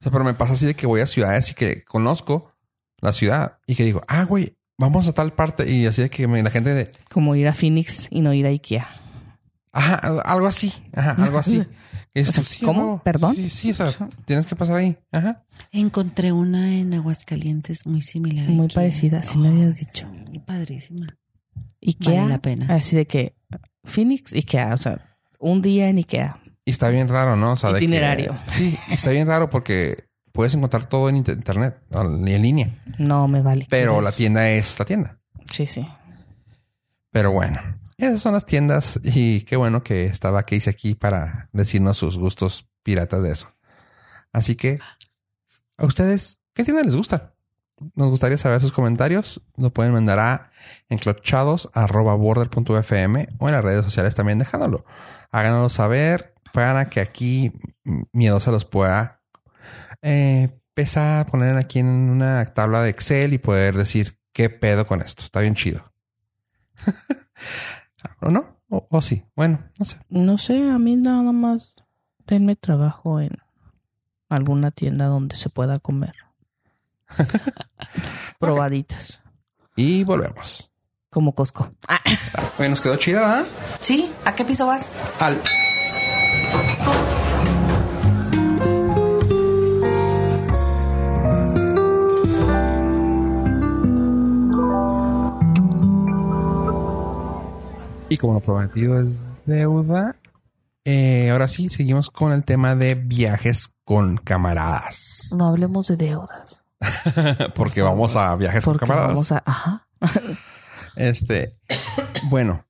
O sea, pero me pasa así de que voy a ciudades y que conozco la ciudad y que digo, ah, güey, vamos a tal parte. Y así de que me- la gente de, Como ir a Phoenix y no ir a Ikea. ajá, algo así, ajá, algo así. Dices, O sea, sí, ¿cómo? ¿Perdón? Sí, sí, o sea, tienes que pasar ahí. Ajá. Encontré una en Aguascalientes muy similar. Muy parecida, sí me habías dicho. sí, padrísima. Ikea. Vale la pena. Así de que Phoenix, Ikea. O sea, un día en Ikea. Y está bien raro, ¿no? O sea, de que- Itinerario. sí, está bien raro porque puedes encontrar todo en inter- internet, en línea. No me vale. Pero la tienda es la tienda. Sí, sí. Pero bueno, esas son las tiendas y qué bueno que estaba Casey aquí para decirnos sus gustos piratas de eso. Así que, ¿a ustedes qué tienda les gusta? Nos gustaría saber sus comentarios. Lo pueden mandar a enclochados.border.fm o en las redes sociales también dejándolo. Háganoslo saber para que aquí mm, Miedosa los pueda eh, pesar, poner aquí en una tabla de Excel y poder decir qué pedo con esto. Está bien chido. ¿O no? O, o sí. Bueno, no sé. No sé, a mí nada más denme trabajo en alguna tienda donde se pueda comer. Probaditas. Y volvemos. Como Costco. Oye, nos quedó chida, ¿verdad? Sí, ¿a qué piso vas? Al. Y como lo prometido es deuda, eh, ahora sí seguimos con el tema de viajes con camaradas. No hablemos de deudas. Porque vamos a viajes con camaradas. vamos a... Ajá. Este, bueno,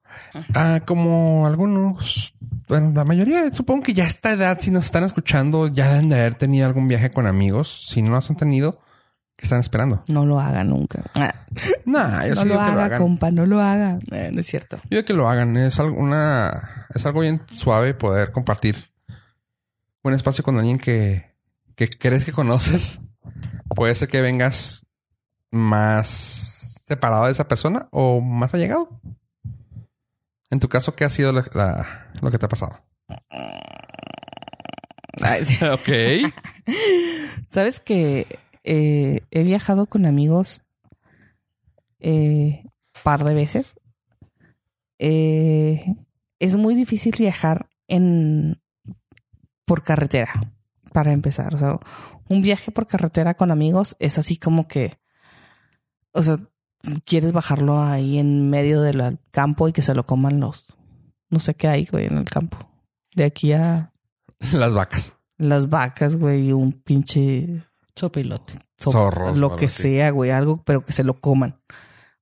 ah, como algunos, bueno, la mayoría, supongo que ya a esta edad, si nos están escuchando, ya deben de haber tenido algún viaje con amigos. Si no los han tenido, ¿qué están esperando? No lo haga nunca. Nah, yo no sí lo digo que lo haga, hagan. compa, no lo haga. Eh, no es cierto. Yo digo que lo hagan. Es algo, una, es algo bien suave poder compartir un espacio con alguien que, que crees que conoces. Puede ser que vengas más separado de esa persona o más allegado. En tu caso, ¿qué ha sido la- la- lo que te ha pasado? Ay, sí. ok. Sabes que eh, he viajado con amigos eh, par de veces. Eh, es muy difícil viajar en por carretera, para empezar. O sea, un viaje por carretera con amigos es así como que, o sea, quieres bajarlo ahí en medio del campo y que se lo coman los no sé qué hay, güey, en el campo. De aquí a Las vacas. las vacas, güey, y un pinche Sopilote. so- Zorros lo que así. sea, güey, algo, pero que se lo coman.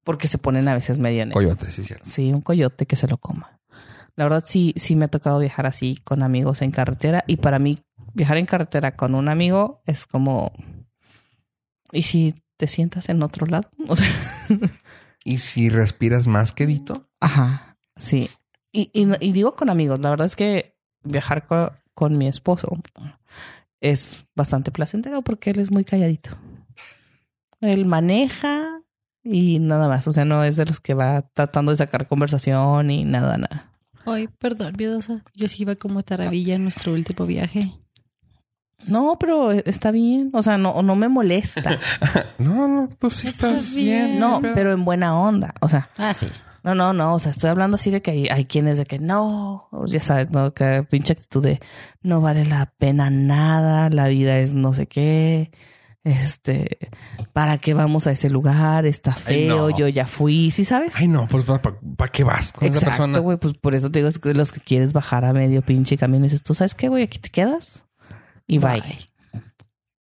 Porque se ponen a veces medio en eso. Coyote, sí, cierto. Sí, un coyote que se lo coma. La verdad sí, sí me ha tocado viajar así con amigos en carretera y para mí viajar en carretera con un amigo es como ¿y si te sientas en otro lado? O sea, Y si respiras más que Vito, ajá, sí. Y, y, no- y digo con amigos, la verdad es que viajar co- con, mi esposo es bastante placentero porque él es muy calladito. Él maneja y nada más, o sea, no es de los que va tratando de sacar conversación y nada, nada. Ay, perdón, miedosa. Yo sí iba como taravilla en nuestro último viaje. No, pero está bien. O sea, no, no me molesta. no, no, tú sí Está estás bien. bien. No, pero en buena onda. O sea, Ah, sí. no, no, no. O sea, estoy hablando así de que hay, hay quienes de que no, ya sabes, no, que pinche actitud de no vale la pena nada, la vida es no sé qué. Este, ¿para qué vamos a ese lugar? Está Ay, feo, no. yo ya fui, ¿sí sabes? Ay, no, pues ¿para qué vas con esa persona? Exacto, güey, pues por eso te digo, es que los que quieres bajar a medio pinche camino dices, tú sabes qué, güey, aquí te quedas y bye. Bye.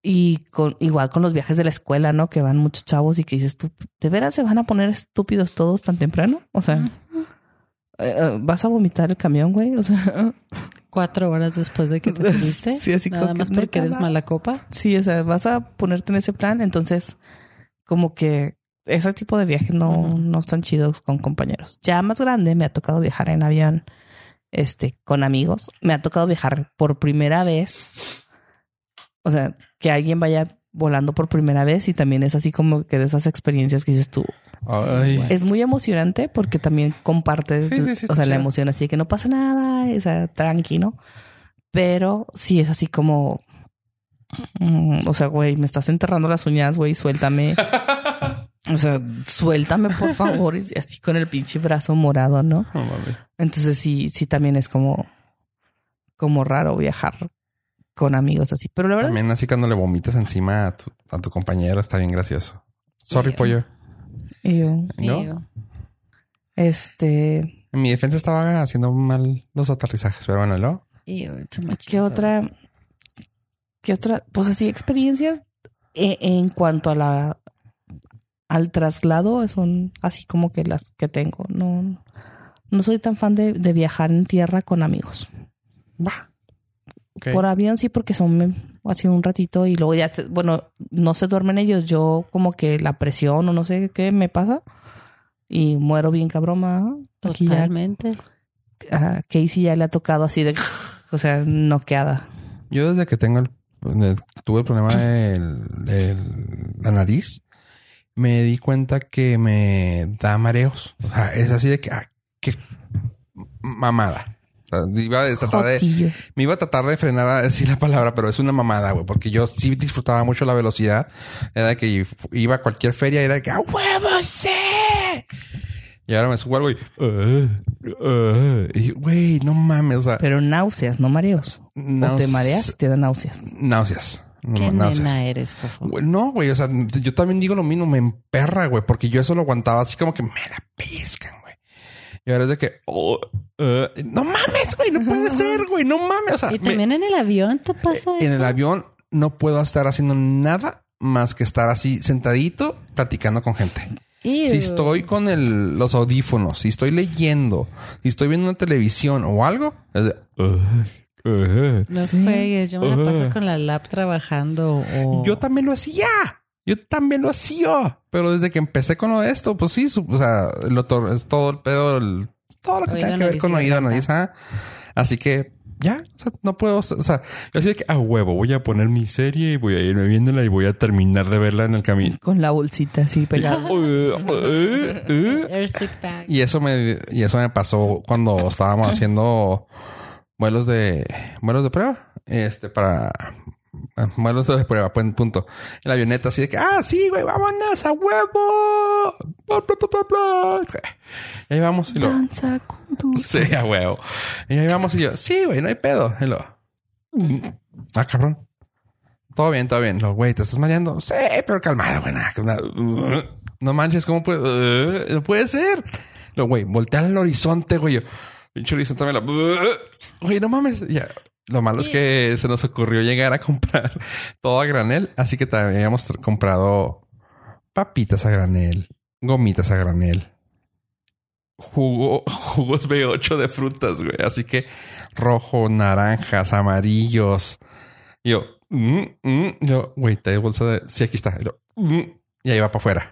Y con, igual con los viajes de la escuela, ¿no? Que van muchos chavos y que dices tú, ¿de veras se van a poner estúpidos todos tan temprano? O sea, eh, eh, ¿vas a vomitar el camión, güey? O sea, Cuatro horas después de que te subiste. Sí, así Nada como que más porque eres mala copa. sí, o sea, vas a ponerte en ese plan. Entonces, como que ese tipo de viajes no, no están chidos con compañeros. Ya más grande me ha tocado viajar en avión, este, con amigos. Me ha tocado viajar por primera vez. O sea, que alguien vaya volando por primera vez y también es así como que de esas experiencias que dices tú. Ay, Es muy emocionante porque también compartes, Sí, sí, sí, o sea, la emoción así de que no pasa nada, o sea, tranqui, ¿no? Pero sí es así como, mm, o sea, güey, me estás enterrando las uñas, güey, suéltame. o sea, suéltame, por favor, y así con el pinche brazo morado, ¿no? Entonces sí, sí también es como, como raro viajar con amigos así. Pero la verdad, También así cuando le vomitas encima a tu, a tu compañero está bien gracioso. Sorry, pollo. este, En mi defensa estaba haciendo mal los aterrizajes, pero bueno, ¿no? ¿Qué otra? ¿Qué otra? Pues así, experiencias e- en cuanto a la al traslado son así como que las que tengo. No, no soy tan fan de, de viajar en tierra con amigos. Va. Por avión sí, porque son así un ratito y luego ya, te- bueno, no se duermen ellos. Yo como que la presión o no sé qué me pasa y muero bien cabroma. Ya Totalmente. a Casey ya le ha tocado así de, o sea, noqueada. Yo desde que tengo el, de- tuve el problema del- de la nariz, me di cuenta que me da mareos. O sea, es así de que, ah, qué mamada. O sea, iba a tratar de, Jotillo. me iba a tratar de frenar a decir la palabra, pero es una mamada, güey, porque yo sí disfrutaba mucho la velocidad. Era de que iba a cualquier feria y era de que, ¡a huevo, sí! Y ahora me subo algo y, "Uh, uh", y, güey, no mames, o sea, Pero náuseas, no mareos. O te mareas, te da náuseas. Náuseas. ¿Qué náuseas. nena eres, Fofo? Güey, No, güey, o sea, yo también digo lo mismo, me emperra, güey, porque yo eso lo aguantaba así como que me la pescan. Y ahora es de que, oh, eh, no mames, güey, no puede ser, güey, no mames. O sea, ¿Y me- también en el avión te pasa en eso? el avión no puedo estar haciendo nada más que estar así sentadito platicando con gente. Ew. Si estoy con el, los audífonos, si estoy leyendo, si estoy viendo una televisión o algo, es de, "Ugh, ugh". No Sí. juegues. Yo me la paso con la lap trabajando o... Yo también lo hacía. Yo también lo hacía. Pero desde que empecé con lo de esto, pues sí, su- o sea, lo to- es todo el pedo, el- todo lo que Oído, tenga que ver con oído, nariz, ajá. Así que ya, o sea, no puedo, o sea, yo así de que a huevo, voy a poner mi serie y voy a irme viéndola y voy a terminar de verla en el camino. Con la bolsita así pegada. Y eso me, y eso me pasó cuando estábamos haciendo vuelos de, vuelos de prueba. Este, para, ah, vuelos de prueba, punto. En la avioneta, así de que, ah, sí, güey, vámonos a huevo. Bla, bla, bla, bla, bla. Y ahí vamos y lo, Danza con tu... sí, a huevo. Y ahí vamos y yo, sí, güey, no hay pedo. Y lo, ah, cabrón. Todo bien, todo bien. Lo, güey, ¿te estás mareando? Sí, pero calmado, güey. nada, No manches, ¿cómo puede? uh, no puede ser. Lo, güey, voltea al horizonte, güey. Yo, Pinche Luis también la... Oye, no mames. Ya. Lo malo es que se nos ocurrió llegar a comprar todo a granel. Así que también habíamos comprado papitas a granel, gomitas a granel, jugo, jugos B8 de frutas, güey. Así que rojo, naranjas, amarillos. Y yo, mm, mm. Yo, güey, te bolsa de... Sí, aquí está. Y, yo, mm. y ahí va para afuera.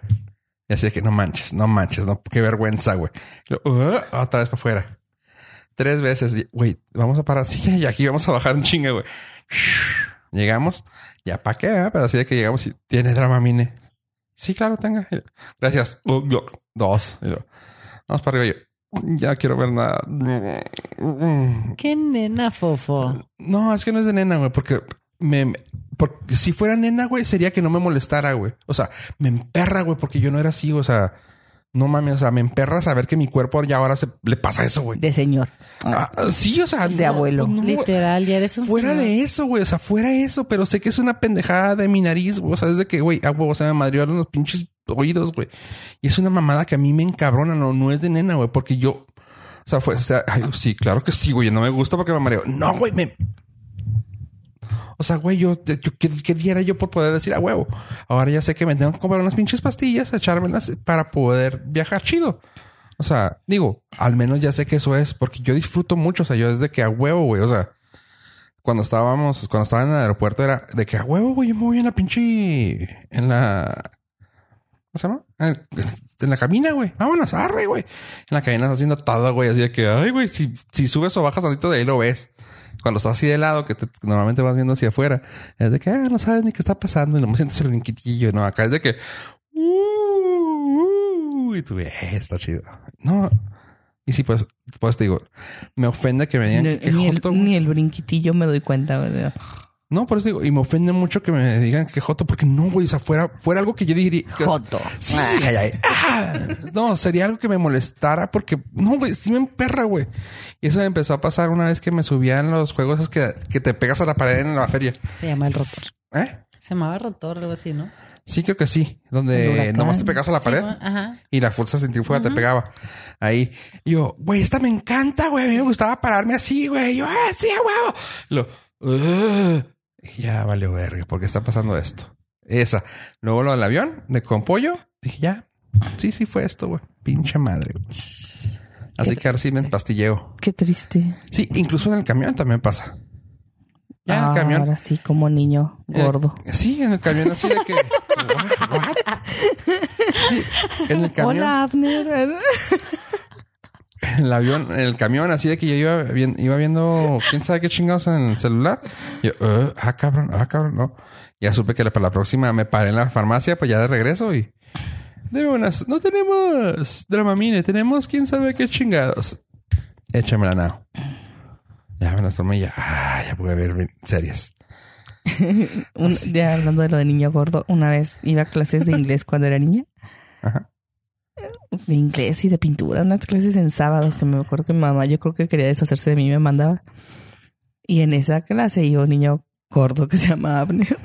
Y así de que no manches, no manches, no, qué vergüenza, güey. Y yo, "Uh", otra vez para afuera. Tres veces, güey, vamos a parar. Sí, y aquí vamos a bajar un chinga, güey. Llegamos, ya para qué, ¿eh? pero así de que llegamos y tiene drama, mine. Sí, claro, tenga. Gracias. Yo, Dos. Vamos para arriba. Yo, ya quiero ver nada. Qué nena, fofo. No, es que no es de nena, güey, porque me- porque si fuera nena, güey, sería que no me molestara, güey. O sea, me emperra, güey, porque yo no era así, o sea, no mames, o sea, me emperra saber que mi cuerpo ya ahora se le pasa eso, güey. De señor. Ah, ah, sí, o sea, De abuelo. no, Literal, ya eres un Fuera señor. de eso, güey. O sea, fuera eso, pero sé que es una pendejada de mi nariz, güey. O sea, desde que, güey, a huevo, se me madrieron los pinches oídos, güey. Y es una mamada que a mí me encabrona, no, no es de nena, güey, porque yo, o sea, fue, o sea, ay, sí, claro que sí, güey. No me gusta porque me mareo. No, güey, me. O sea, güey, yo, ¿qué, qué diera yo por poder decir a huevo? Ahora ya sé que me tengo que comprar unas pinches pastillas, echármelas para poder viajar chido. O sea, digo, al menos ya sé que eso es, porque yo disfruto mucho. O sea, yo desde que a huevo, güey. O sea, cuando estábamos, cuando estaba en el aeropuerto era de que a huevo, güey, yo me voy en la pinche, en la, ¿cómo se llama? En, en la cabina, güey. Vámonos, arre, güey. En la cabina estás haciendo todo, güey. Así de que, ay, güey, si, si subes o bajas tantito de ahí lo ves. Cuando estás así de lado, que te- normalmente vas viendo hacia afuera, es de que, ah, no sabes ni qué está pasando y no me sientes el brinquitillo, ¿no? Acá es de que, uh, uh, y tú, eh, está chido. No. Y sí, pues, pues te digo, me ofende que me digan Ni, que ni el, joto, güey. ni el brinquitillo me doy cuenta. güey. No, por eso digo, y me ofende mucho que me digan que joto, porque no, güey, o sea, fuera, fuera algo que yo diría. que- Joto. Sí, ay, ay. Ah, no, sería algo que me molestara porque no, güey, sí me emperra, güey. Y eso me empezó a pasar una vez que me subía en los juegos esos que, que te pegas a la pared en la feria. Se llama el rotor. ¿Eh? Se llamaba rotor, algo así, ¿no? Sí, creo que sí. Donde nomás te pegas a la pared. Ajá. y la fuerza centrífuga te pegaba. Ahí. Y yo, güey, esta me encanta, güey. A mí me gustaba pararme así, güey. Yo, ah, sí, a huevo. Lo. Y ya vale verga, ¿por qué está pasando esto? Esa. Luego lo del avión, de con pollo. Dije, ya. Sí, sí fue esto, güey. Pinche madre. Así que ahora sí me empastilleo. Qué triste. Sí, incluso en el camión también pasa. Ya en el camión. Ahora sí, como niño gordo. Eh, sí, en el camión así de que. ¿What? Sí, en el camión. Hola, Abner. En el avión, en el camión, así de que yo iba, vi- iba viendo quién sabe qué chingados en el celular. Yo, "Eh, ah, cabrón, ah, cabrón, no. Ya supe que para la próxima me paré en la farmacia, pues ya de regreso y. De unas, no tenemos Dramamine, tenemos quién sabe qué chingados. Échamela now. Ya me las tomé y ya, ah, ya pude ver series. Un- ya hablando de lo de niño gordo, una vez iba a clases de inglés cuando era niña. Ajá. De inglés y de pintura, unas clases en sábados que me acuerdo que mi mamá yo creo que quería deshacerse de mí y me mandaba. Y en esa clase iba un niño gordo que se llama Abner.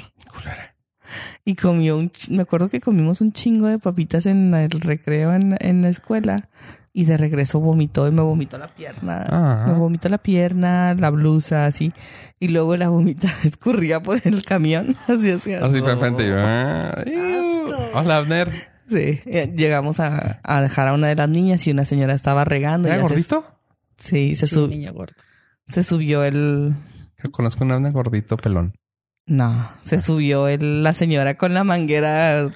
Y comió un... Me acuerdo que comimos un chingo de papitas en el recreo en, en la escuela. Y de regreso vomitó y me vomitó la pierna. Ah. Me vomitó la pierna, la blusa, así. Y luego la vomita escurría por el camión. Así hacía. Así fue yo, ah. Hola, Abner. Sí. Eh, Llegamos a, a dejar a una de las niñas y una señora estaba regando. y ¿Era se- gordito? sí, se, Sí, sub- niño gordo. se subió el... Creo que Conozco un Abner gordito pelón. No, Ah. se subió el, la señora con la manguera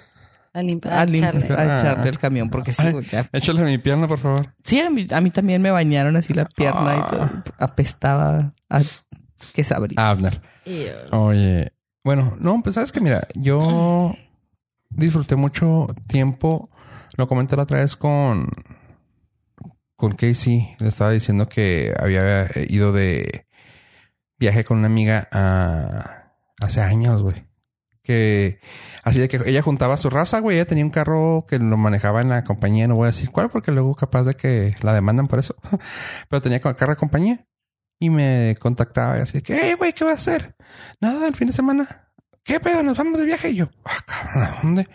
A limpiar. a, echarle. a echarle Ah. el camión porque sí, Ay. ya Échale mi pierna, por favor. Sí, a mí, a mí también me bañaron así la pierna y todo. Ah. Apestaba a que sabría. Abner. Oye, bueno, no, pues sabes que mira, yo disfruté mucho tiempo. Lo comenté la otra vez con con Casey. Le estaba diciendo que había ido de viaje con una amiga a hace años, güey. Que así de que ella juntaba su raza, güey. Ella tenía un carro que lo manejaba en la compañía. No voy a decir cuál, porque luego capaz de que la demandan por eso. Pero tenía carro de compañía. Y me contactaba y así que, hey, güey, ¿qué vas a hacer? Nada, el fin de semana. ¿Qué pedo? Nos vamos de viaje. Y yo, ah, cabrón, ¿a dónde?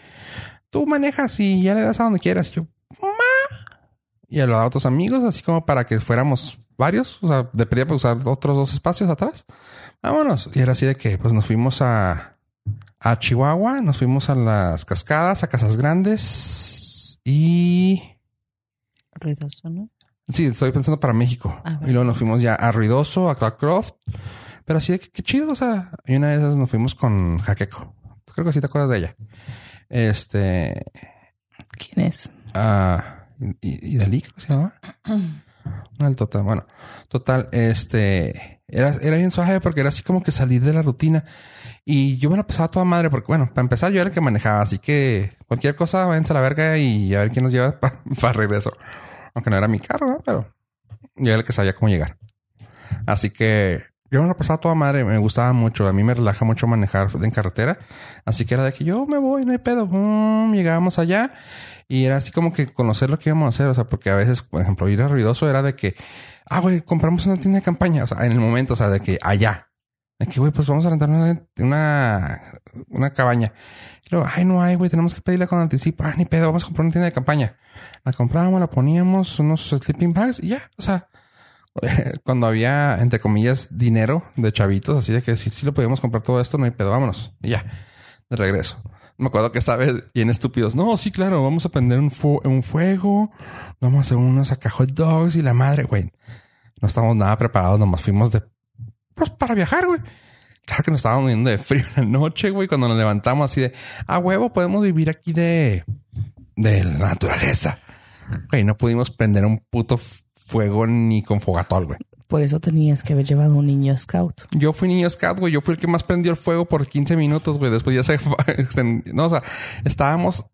Tú manejas y ya le das a donde quieras. Y yo, ma. Y a los otros amigos, así como para que fuéramos varios, o sea, de pedía para usar otros dos espacios atrás. Vámonos. Y era así de que, pues nos fuimos a, a Chihuahua, nos fuimos a las cascadas, a Casas Grandes y... Ruidoso, ¿no? Sí, estoy pensando para México. Ah, y luego nos fuimos ya a Ruidoso, a Clarkcroft. Pero así de que qué chido, o sea, y una de esas nos fuimos con Jaqueco. Creo que sí te acuerdas de ella. Este... ¿Quién es? Ah, y, y Dalí, creo que se llamaba. No, el total. Bueno, total, este era, era bien suave porque era así como que salir de la rutina. Y yo me la pasaba toda madre porque, bueno, para empezar, yo era el que manejaba, así que cualquier cosa, váyanse a la verga y a ver quién nos lleva para regreso. Aunque no era mi carro, ¿no? pero yo era el que sabía cómo llegar. Así que yo me la pasaba toda madre, me gustaba mucho. A mí me relaja mucho manejar en carretera. Así que era de que yo me voy, no hay pedo. Mm, llegábamos allá y era así como que conocer lo que íbamos a hacer. O sea, porque a veces, por ejemplo, ir a ruidoso era de que, ah, güey, compramos una tienda de campaña. O sea, en el momento, o sea, de que allá. De que, güey, pues vamos a rentar una, una, una cabaña. Y luego, ay, no hay, güey, tenemos que pedirla con anticipo. Ah, ni pedo, vamos a comprar una tienda de campaña. La comprábamos, la poníamos, unos sleeping bags y ya. O sea, cuando había, entre comillas, dinero de chavitos, así de que si, si lo podíamos comprar todo esto, no hay pedo, vámonos. Y ya, de regreso. Me acuerdo que sabes, bien estúpidos. No, sí, claro, vamos a prender un, fu un fuego, vamos a hacer unos acá dogs y la madre, güey. No estábamos nada preparados, nomás fuimos de, pues para viajar, güey. Claro que nos estábamos viendo de frío en la noche, güey, cuando nos levantamos así de, a huevo, podemos vivir aquí de, de la naturaleza. Güey, no pudimos prender un puto fuego ni con fogatol, güey. Por eso tenías que haber llevado un niño scout. Yo fui niño scout, güey. Yo fui el que más prendió el fuego por 15 minutos, güey. Después ya se extendió. No, o sea, estábamos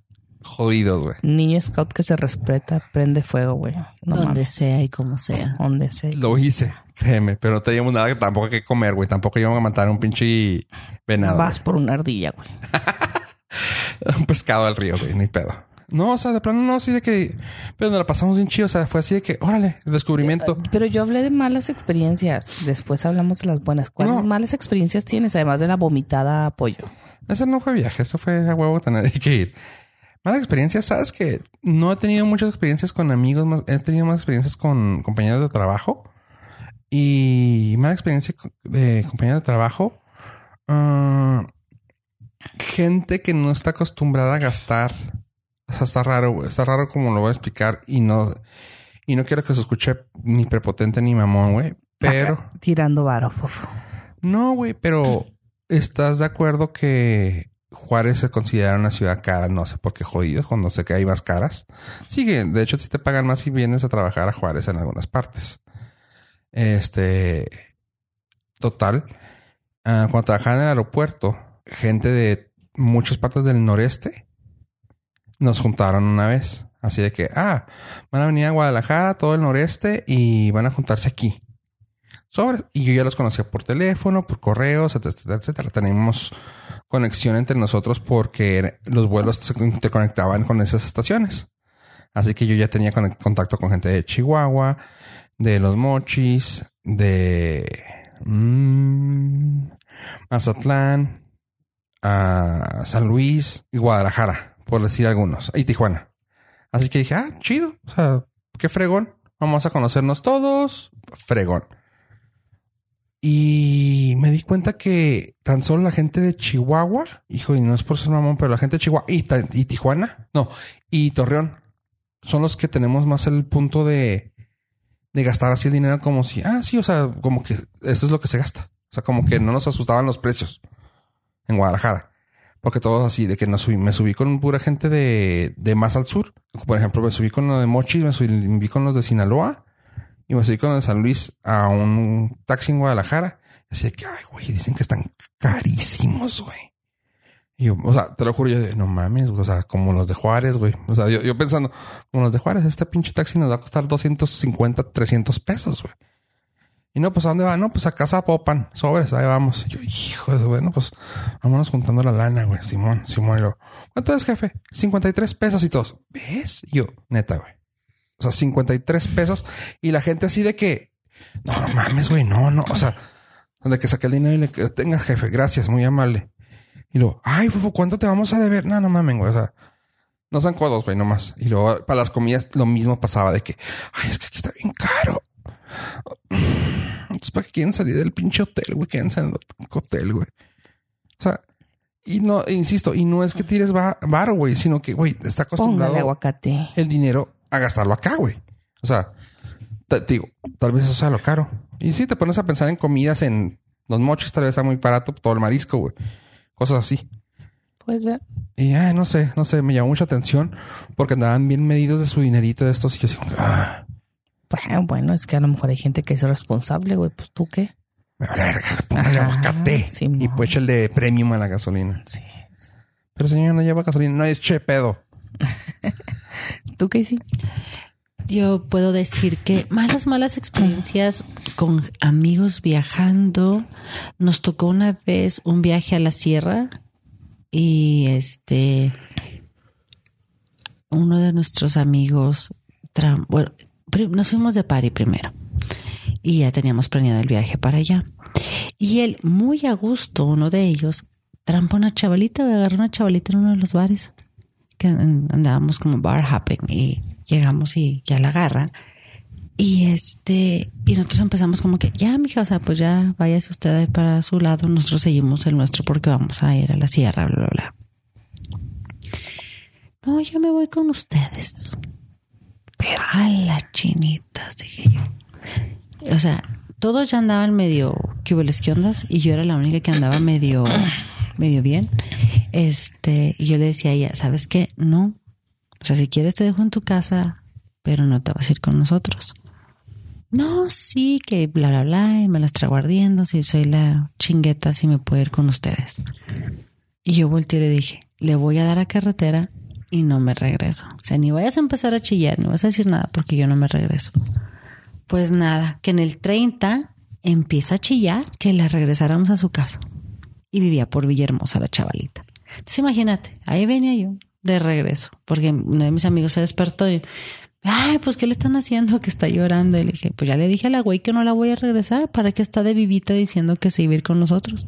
jodidos, güey. Niño scout que se respeta, prende fuego, güey. No Donde mames. sea y como sea. Donde sea. Lo hice, créeme. Pero no teníamos nada que tampoco que comer, güey. Tampoco íbamos a matar a un pinche venado. Vas por una ardilla, güey. güey. Un pescado al río, güey. Ni pedo. No, o sea, de plano no, así de que... Pero nos la pasamos bien chido. O sea, fue así de que, órale, descubrimiento. Pero yo hablé de malas experiencias. Después hablamos de las buenas. ¿Cuáles No. malas experiencias tienes? Además de la vomitada a pollo. Ese no fue viaje, eso fue a huevo tener que ir. Mala experiencia, sabes que no he tenido muchas experiencias con amigos, más, he tenido más experiencias con compañeros de trabajo. Y mala experiencia de compañeros de trabajo. ah, gente que no está acostumbrada a gastar. O sea, está raro, güey. Está raro como lo voy a explicar. Y no, y no quiero que se escuche ni prepotente ni mamón, güey. Pero. Tirando varo. No, güey, pero ¿estás de acuerdo que Juárez se considera una ciudad cara? No sé por qué jodidos cuando sé que hay más caras. Sigue, de hecho, si te pagan más si vienes a trabajar a Juárez en algunas partes. Este. Total. ah, cuando trabajaba en el aeropuerto, gente de muchas partes del noreste nos juntaron una vez. Así de que, ah, van a venir a Guadalajara, todo el noreste, y van a juntarse aquí sobres. Y yo ya los conocía por teléfono, por correos, etcétera, etcétera. Tenemos conexión entre nosotros porque los vuelos se interconectaban con esas estaciones. Así que yo ya tenía contacto con gente de Chihuahua, de Los Mochis, de mm, Mazatlán, a San Luis y Guadalajara, por decir algunos, y Tijuana. Así que dije, ah, chido, o sea, qué fregón. Vamos a conocernos todos, fregón. Y me di cuenta que tan solo la gente de Chihuahua, hijo, y no es por ser mamón, pero la gente de Chihuahua y, Tijuana, no, y Torreón, son los que tenemos más el punto de, de gastar así el dinero como si, ah, sí, o sea, como que eso es lo que se gasta. O sea, como que no nos asustaban los precios en Guadalajara. Porque todos así, de que nos subí, me subí con pura gente de, de más al sur. Por ejemplo, me subí con los de Mochis, me subí con los de Sinaloa y me subí con los de San Luis a un taxi en Guadalajara. Así de que, ay, güey, dicen que están carísimos, güey. Y yo, o sea, te lo juro, yo no mames, güey, o sea, como los de Juárez, güey. O sea, yo, yo pensando, como los de Juárez, este pinche taxi nos va a costar 250, 300 pesos, güey. Y no, pues ¿a dónde va? No, pues a casa Popan, sobres, ahí vamos. Y yo, hijo de, bueno, pues vámonos juntando la lana, güey. Simón, Simón. Y yo, ¿cuánto es, jefe? 53 pesos y todos. ¿Ves? Y yo, neta, güey. O sea, 53 pesos. Y la gente así de que, no, no mames, güey, no, no. O sea, de que saqué el dinero y le que tenga, jefe, gracias, muy amable. Y luego, ay, fufo, ¿cuánto te vamos a deber? No, no mames, güey. O sea, no sean codos, güey, nomás. Y luego, para las comidas, lo mismo pasaba de que, ay, es que aquí está bien caro. Entonces, ¿para qué quieren salir del pinche hotel, güey? Quédense en el hotel, güey. O sea, y no, insisto, y no es que tires varo, güey, sino que, güey, está acostumbrado aguacate. el dinero a gastarlo acá, güey. O sea, te, te digo, tal vez eso sea lo caro. Y si te pones a pensar en comidas, en los mochis, tal vez sea muy barato todo el marisco, güey. Cosas así. Puede ser. Y ay, no sé, no sé, me llamó mucha atención porque andaban bien medidos de su dinerito de estos y yo así como ah, Bueno, bueno, es que a lo mejor hay gente que es responsable, güey. Pues tú qué. me vale verga, póngale Ajá, aguacate. Simón. y pues el de premium a la gasolina. Sí. Pero señor, no lleva gasolina, no es che pedo. ¿Tú qué sí? Yo puedo decir que malas, malas experiencias con amigos viajando. Nos tocó una vez un viaje a la sierra y este, uno de nuestros amigos, bueno, nos fuimos de party primero y ya teníamos planeado el viaje para allá. Y él, muy a gusto, uno de ellos, trampó una chavalita, agarró una chavalita en uno de los bares que an- andábamos como bar hopping y llegamos y ya la agarra. Y este, y nosotros empezamos como que, ya, mija, o sea, pues ya váyase usted para su lado, nosotros seguimos el nuestro porque vamos a ir a la sierra, bla, bla, bla. No, yo me voy con ustedes. Pero a la chinitas, dije yo. O sea, todos ya andaban medio que ondas y yo era la única que andaba medio, medio bien. Este, y yo le decía a ella, ¿sabes qué? No. O sea, si quieres te dejo en tu casa, pero no te vas a ir con nosotros. No, sí, que bla, bla, bla, y me las trago ardiendo, si soy la chingueta, si me puedo ir con ustedes. Y yo volteé y le dije, le voy a dar a carretera y no me regreso. O sea, ni vayas a empezar a chillar, ni vas a decir nada porque yo no me regreso. Pues nada, que en el 30 empieza a chillar que la regresáramos a su casa. Y vivía por Villahermosa la chavalita. Entonces imagínate, ahí venía yo de regreso, porque uno de mis amigos se despertó y, ay, pues ¿qué le están haciendo? Que está llorando. Y le dije, pues ya le dije a la güey que no la voy a regresar, ¿para qué está de vivita diciendo que se iba a ir con nosotros?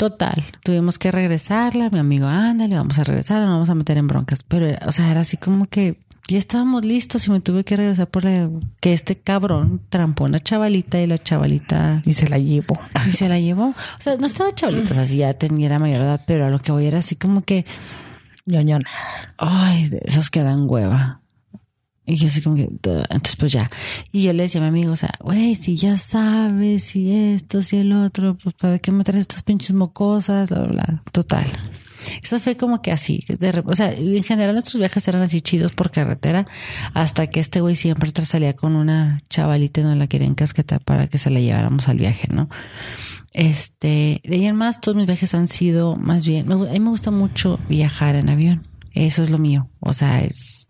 Total, tuvimos que regresarla, mi amigo, ándale, vamos a regresar, nos vamos a meter en broncas. Pero, era- o sea, era así como que ya estábamos listos y me tuve que regresar por la- que este cabrón trampó una chavalita y la chavalita Y se la llevo. y se la llevó. O sea, no estaba chavalita, o sea, ya tenía era mayor edad, pero a lo que voy era así como que, Ñoñona. ay, de esas que dan hueva. Y yo así como que, entonces pues ya. Y yo le decía a mi amigo, o sea, güey, si ya sabes, si esto, si el otro, pues para qué me estas pinches mocosas, bla, bla, bla. Total. Eso fue como que así, o sea, en general nuestros viajes eran así chidos por carretera, hasta que este güey siempre salía con una chavalita y no la quería encasquetar para que se la lleváramos al viaje, ¿no? Este, de ahí en más, todos mis viajes han sido más bien, a mí me gusta mucho viajar en avión. Eso es lo mío. O sea, es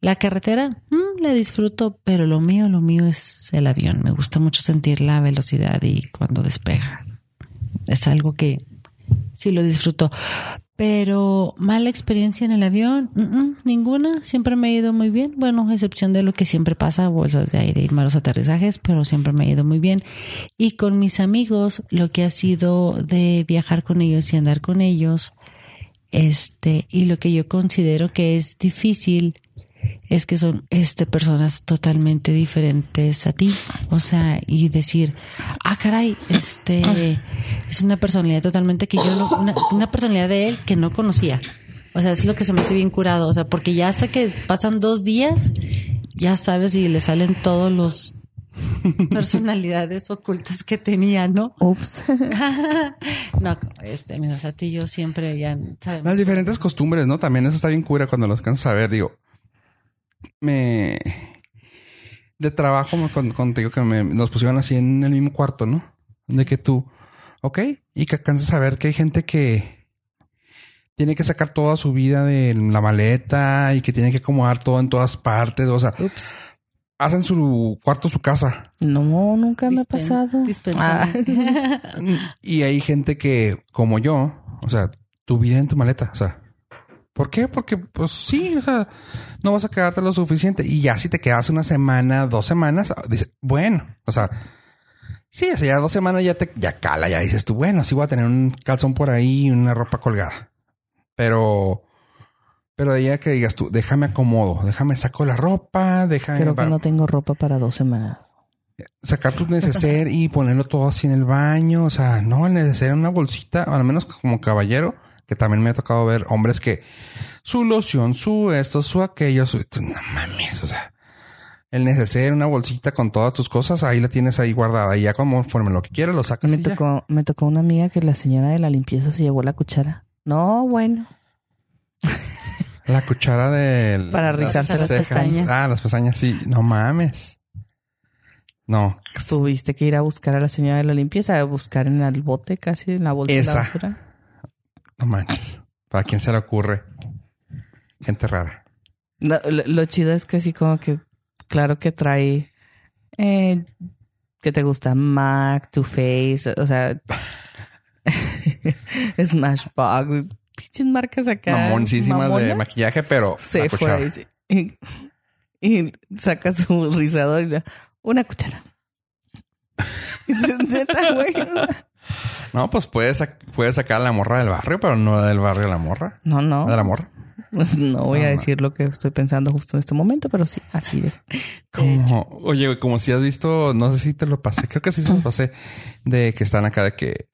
la carretera, mm, la disfruto, pero lo mío, lo mío es el avión. Me gusta mucho sentir la velocidad y cuando despega. Es algo que sí lo disfruto. Pero mala experiencia en el avión, Mm, ninguna. Siempre me ha ido muy bien. Bueno, a excepción de lo que siempre pasa, bolsas de aire y malos aterrizajes, pero siempre me ha ido muy bien. Y con mis amigos, lo que ha sido de viajar con ellos y andar con ellos, este, y lo que yo considero que es difícil es que son este personas totalmente diferentes a ti. O sea, y decir, ah, caray, este es una personalidad totalmente que yo no, una, una personalidad de él que no conocía. O sea, eso es lo que se me hace bien curado. O sea, porque ya hasta que pasan dos días, ya sabes y le salen todos los personalidades ocultas que tenía, ¿no? Ups. no, este, mira, o sea, tú y yo siempre ya sabemos. Las diferentes costumbres, ¿no? También eso está bien cura cuando los cansas a ver. Digo, me... De trabajo, me- con- contigo que me, nos pusieron así en el mismo cuarto, ¿no? De que tú, ok, y que alcanzas a ver que hay gente que tiene que sacar toda su vida de la maleta y que tiene que acomodar todo en todas partes. O sea, Ups. hacen su cuarto su casa. No, nunca me ha pasado. Ah, dispensable. Y hay gente que, como yo, o sea, tu vida en tu maleta, o sea, ¿por qué? Porque, pues sí, o sea, no vas a quedarte lo suficiente. Y ya si te quedas una semana, dos semanas, dices, bueno, o sea, sí, sea, ya dos semanas ya te, ya cala, ya dices tú, bueno, sí voy a tener un calzón por ahí y una ropa colgada. Pero, pero de ahí a que digas tú, déjame acomodo, déjame saco la ropa, déjame. Creo que no tengo ropa para dos semanas. sacar tu neceser y ponerlo todo así en el baño. O sea, no, el neceser en una bolsita, al menos como caballero, que también me ha tocado ver hombres que su loción, su esto, su aquello, su... No mames, o sea, el neceser, una bolsita con todas tus cosas, ahí la tienes ahí guardada y ya conforme lo que quieras lo sacas Me y ya. tocó, me tocó una amiga que la señora de la limpieza se llevó la cuchara. No, bueno. La cuchara del... Para rizarse las pestañas. Ah, las pestañas, sí. No mames. No. Tuviste que ir a buscar a la señora de la limpieza, a buscar en el bote casi, en la bolsa de Esa. la basura. No manches. ¿Para quién se le ocurre? Gente rara. No, lo, lo chido es que sí, como que, claro que trae, eh, que te gusta Mac, Too Face, o sea, Smashbox, pinches marcas acá. Mamoncísimas de maquillaje, pero Se fue y, y saca su rizador y le una cuchara. Y dices, Neta, güey. No, pues puedes, sac- puedes sacar a la morra del barrio, pero no del barrio de la morra. No, no. De la morra. No voy No, a no. decir lo que estoy pensando justo en este momento, pero sí, así de. Como, oye, como si has visto, no sé si te lo pasé, creo que sí se lo pasé, de que están acá de que.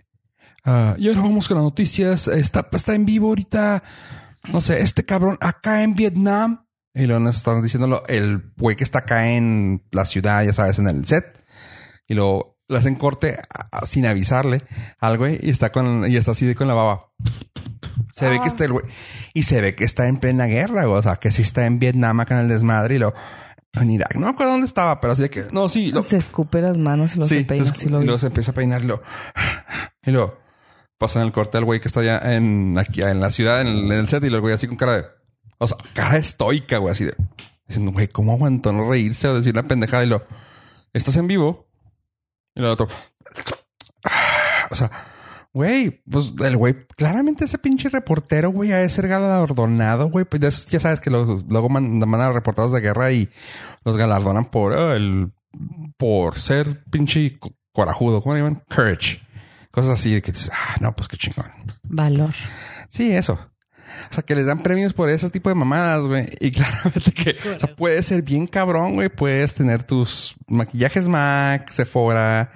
ah, y ahora vamos con las noticias. Está, está en vivo ahorita, no sé, este cabrón acá en Vietnam. Y luego nos están diciéndolo el güey que está acá en la ciudad, ya sabes, en el set. Y luego le hacen corte a- a- sin avisarle al güey y está con, y está así de con la baba. Se ve que está el güey. Y se ve que está en plena guerra, güey. O sea, que sí está en Vietnam acá en el desmadre y lo en Irak. No me acuerdo dónde estaba, pero así de que. No, sí. Lo, Se escupe las manos y los sí, se peina. se lo y luego se empieza a peinar y lo. Y luego pasan el corte al güey que está allá en, aquí, en la ciudad, en el, en el set, y el güey así con cara de. O sea, cara estoica, güey, así de. Diciendo, güey, ¿cómo aguantó no reírse o decir una pendejada? Y lo. ¿Estás en vivo? Y lo otro. O sea, güey, pues el güey, claramente ese pinche reportero, güey, ha de ser galardonado, güey. Pues ya, sabes que los, luego man- mandan a reportados de guerra y los galardonan por ah, el por ser pinche co- corajudo, ¿cómo le llaman? Courage. Cosas así de que dices, ah, no, pues qué chingón. Valor. Sí, eso. O sea, que les dan premios por ese tipo de mamadas, güey. Y claramente que, o sea, puedes ser bien cabrón, güey. Puedes tener tus maquillajes MAC, Sephora,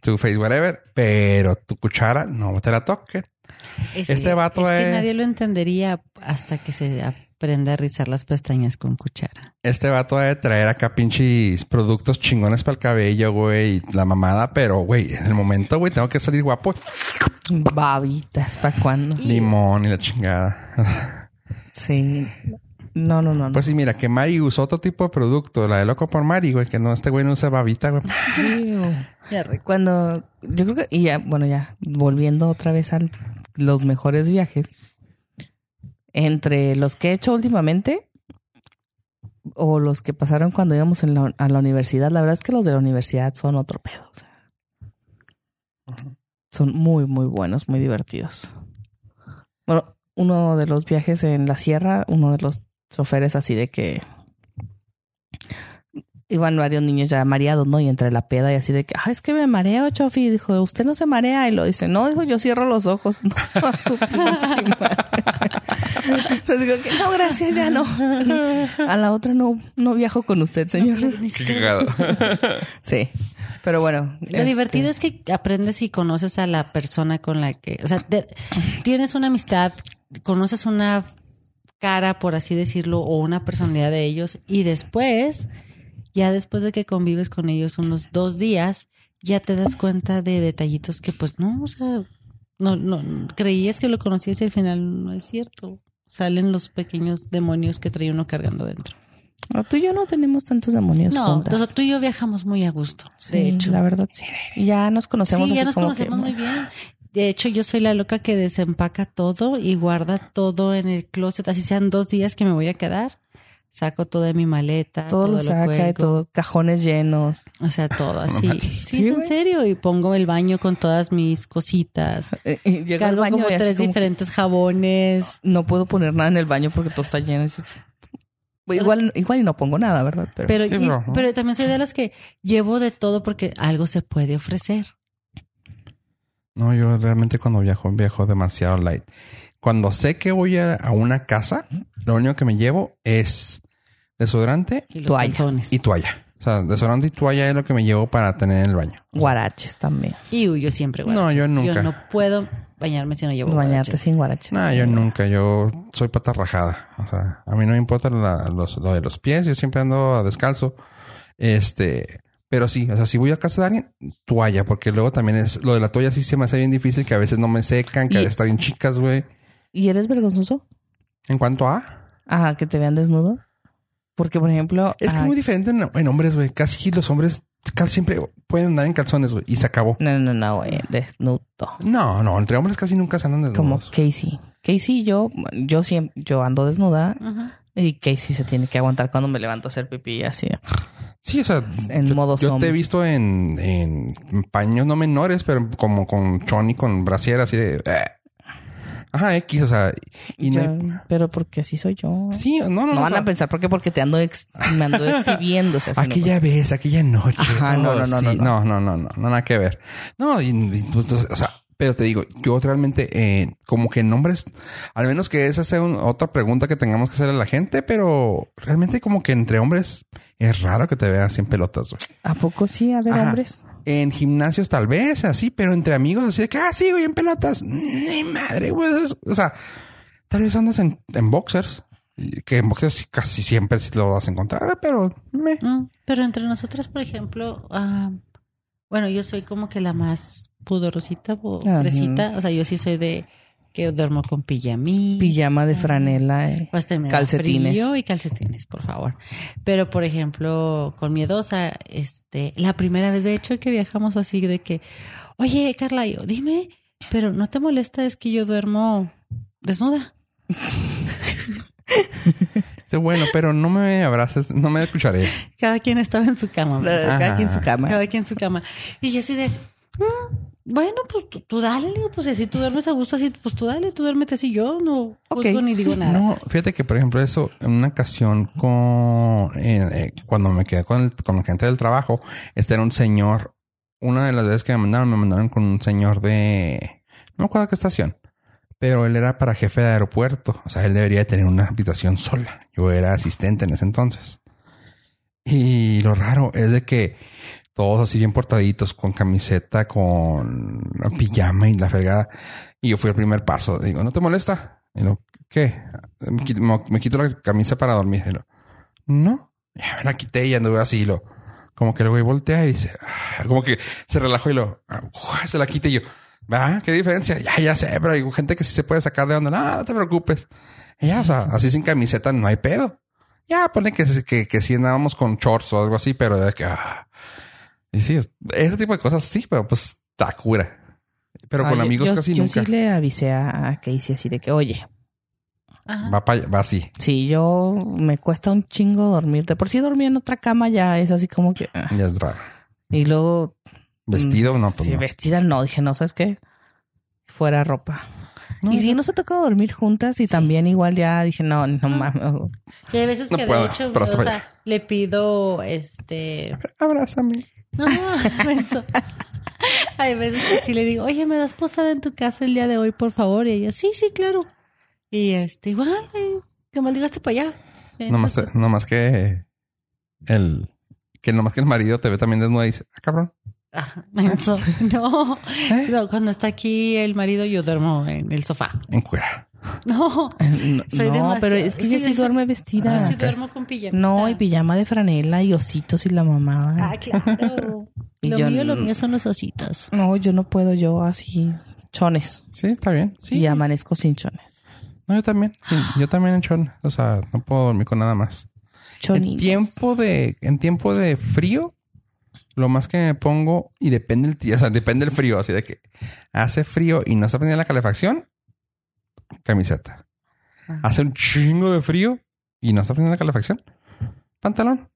tu face, whatever. Pero tu cuchara no te la toque. Es Este vato es que es- nadie lo entendería hasta que se aprenda a rizar las pestañas con cuchara. Este vato ha de traer acá pinches productos chingones para el cabello, güey. Y la mamada. Pero, güey, en el momento, güey, tengo que salir guapo. Babitas, ¿para cuándo? Limón y la chingada. Sí. No, no, no. Pues sí, mira, que Mari usó otro tipo de producto. La de loco por Mari, güey. Que no, este güey no usa babita, güey. Cuando yo creo que, y ya, bueno, ya volviendo otra vez a los mejores viajes, entre los que he hecho últimamente o los que pasaron cuando íbamos en la- a la universidad, la verdad es que los de la universidad son otro pedo. o sea, son muy, muy buenos, muy divertidos. Bueno, uno de los viajes en la sierra, uno de los choferes así de que iban varios niños ya mareados, ¿no? Y entre la peda y así de que, ah, es que me mareo, Chofi. Y dijo, usted no se marea. Y lo dice, no, dijo, yo cierro los ojos. No, a su. Entonces digo que, no, gracias, ya no. A la otra no, no viajo con usted, señor. Qué cagado. Sí. Pero bueno. Lo este, divertido es que aprendes y conoces a la persona con la que, o sea, de- tienes una amistad, conoces una cara, por así decirlo, o una personalidad de ellos, y después, ya después de que convives con ellos unos dos días, ya te das cuenta de detallitos que, pues, no, o sea, no, no, creías que lo conocías y al final no es cierto. Salen los pequeños demonios que trae uno cargando dentro. no, Tú y yo no tenemos tantos demonios No, juntas. entonces tú y yo viajamos muy a gusto, Sí, de hecho. La verdad, sí. Ya nos conocemos Sí, ya nos conocemos que- muy bien. De hecho, yo soy la loca que desempaca todo y guarda todo en el closet. Así sean dos días que me voy a quedar. Saco toda mi maleta. Todo lo saca y todo, cajones llenos. O sea, todo así. sí, Sí, es en serio. Y pongo el baño con todas mis cositas. Eh, eh, Llega al Cargo baño como tres como diferentes jabones. no puedo poner nada en el baño porque todo está lleno. Y dices, Igual, igual y no pongo nada, ¿verdad? Pero, Pero, Sí, y- pero, ¿no? pero también soy de las que llevo de todo porque algo se puede ofrecer. No, yo realmente cuando viajo, viajo demasiado light. Cuando sé que voy a, a una casa, lo único que me llevo es desodorante Y Toalla. calzones. y toalla. O sea, desodorante y toalla es lo que me llevo para tener en el baño. Guaraches también. Y uy, yo siempre No, guaraches. yo nunca. Yo no puedo bañarme si no llevo Bañarte guaraches. sin guaraches. No, yo nunca. Yo soy pata rajada. O sea, a mí no me importa la- los, lo de los pies. Yo siempre ando descalzo. Este... Pero sí, o sea, si voy a casa de alguien, toalla. Porque luego también es... Lo de la toalla sí se me hace bien difícil. Que a veces no me secan. Que Y- a veces están bien chicas, güey. ¿Y eres vergonzoso? En cuanto a... Ajá, que te vean desnudo. Porque, por ejemplo, Es que es muy diferente en, en hombres, güey. Casi los hombres casi siempre pueden andar en calzones, güey. Y se acabó. no, no, no, güey, desnudo. No, no. Entre hombres casi nunca se andan Como desnudos. Casey. Casey y yo, yo siempre, yo ando desnuda Ajá. y Casey se tiene que aguantar cuando me levanto a hacer pipí así. Sí, o sea, En yo, modo yo te he visto en, en paños no menores, pero como con choni, con brasier, así de... eh. Ajá, X, o sea... Y no hay- pero porque así soy yo. Sí, no, no. No o van sea, a pensar porque porque te ando ex- me ando exhibiendo. o sea, no- Aquella vez, aquella noche. Ajá, no, no, no, sí, no, no, no, no, no, no, nada que ver. No, y, y, pues, o sea, pero te digo, yo realmente, eh, como que en nombres, al menos que esa sea un- otra pregunta que tengamos que hacerle a la gente, pero realmente como que entre hombres es raro que te veas sin pelotas, güey. ¿A poco sí? A ver, Ajá. hombres. En gimnasios tal vez, así, pero entre amigos, así de que, ah, sí, güey, en pelotas. Ni madre, güey. O sea, tal vez andas en, en boxers, que en boxers casi siempre sí lo vas a encontrar, pero me. Mm, Pero entre nosotras, por ejemplo, ah, bueno, yo soy como que la más pudorosita, fresita. O sea, yo sí soy de que duermo con pijamí. Pijama de franela. eh. Pues Calcetines. frío y calcetines, por favor. Pero, por ejemplo, con miedosa, este, la primera vez, de hecho, que viajamos así de que, oye, Carla, yo, dime, pero ¿no te molesta es que yo duermo desnuda? Bueno, pero no me abraces, no me escucharé. Cada quien estaba en su cama. ¿verdad? Cada quien en su cama. Cada quien en su cama. Y yo así de, "Mm, bueno, pues tú, tú dale, pues si así tú duermes a gusto, así, pues tú dale, tú duérmete así. Yo no Ok. juzgo ni digo nada. No, fíjate que, por ejemplo, eso, en una ocasión con, eh, cuando me quedé con, el- con la gente del trabajo, este era un señor, una de las veces que me mandaron, me mandaron con un señor de, no me acuerdo qué estación, pero él era para jefe de aeropuerto, o sea, él debería de tener una habitación sola. Yo era asistente en ese entonces. Y lo raro es de que todos así bien portaditos, con camiseta, con pijama y la fregada. Y yo fui al primer paso. Digo, ¿no te molesta? Y lo, ¿qué? Me quito, la camisa para dormir. Y lo, no. Ya me la quité y anduve así. y Lo, como que el güey voltea y dice, ah, como que se relajó y lo, ah, se la quité y yo, ¿verdad? ¿Qué diferencia? Ya, ya sé, pero hay gente que sí se puede sacar de onda. No, te preocupes. Y ya, o sea, así sin camiseta no hay pedo. Ya, pone que, que, que andábamos con shorts o algo así, pero de que, ah. Y sí, es- ese tipo de cosas sí, pero pues está cura. Pero con amigos yo, casi yo nunca. sí le avisé a, Casey así de que, oye, Ajá. Va, pa- va así. si yo me cuesta un chingo dormir. De por sí dormir en otra cama ya es así como que... ah. Ya es raro. Y luego... Vestido, no, pues sí, no. vestida no. Dije, no, ¿sabes qué? Fuera ropa. No, y sí, no. nos ha tocado dormir juntas y también igual ya dije, no, no mames. Y hay veces No que puedo, de hecho, pero o hasta sea, le pido este Abrázame. no, menso. Hay veces que sí le digo, oye, ¿me das posada en tu casa el día de hoy, por favor? Y ella, sí, sí, claro. Y este, igual, eh, que maldigaste para allá. Nomás, Entonces, nomás que el... Que nomás que el marido te ve también desnuda y dice, ah, cabrón. Ajá, menso. No. ¿Eh? No, cuando está aquí el marido, yo duermo en el sofá. En cuera. No. No, Soy no, demasiado- pero es que es que sí yo soy- duerme Yo vestida. sí duermo con pijama. No, y pijama de franela y ositos y la mamá. Ah, claro. Y lo yo mío, lo mío son los ositos. No, yo no puedo, yo así, chones. Sí, está bien. Sí. Y amanezco sin chones. No, yo también. Sí, yo también en chon. O sea, no puedo dormir con nada más. En Choninos. tiempo de, en tiempo de frío, lo más que me pongo, y depende el día, o sea, depende el frío, así de que hace frío y no está prendida la calefacción, camiseta. Ajá. Hace un chingo de frío y no está prendida la calefacción, pantalón.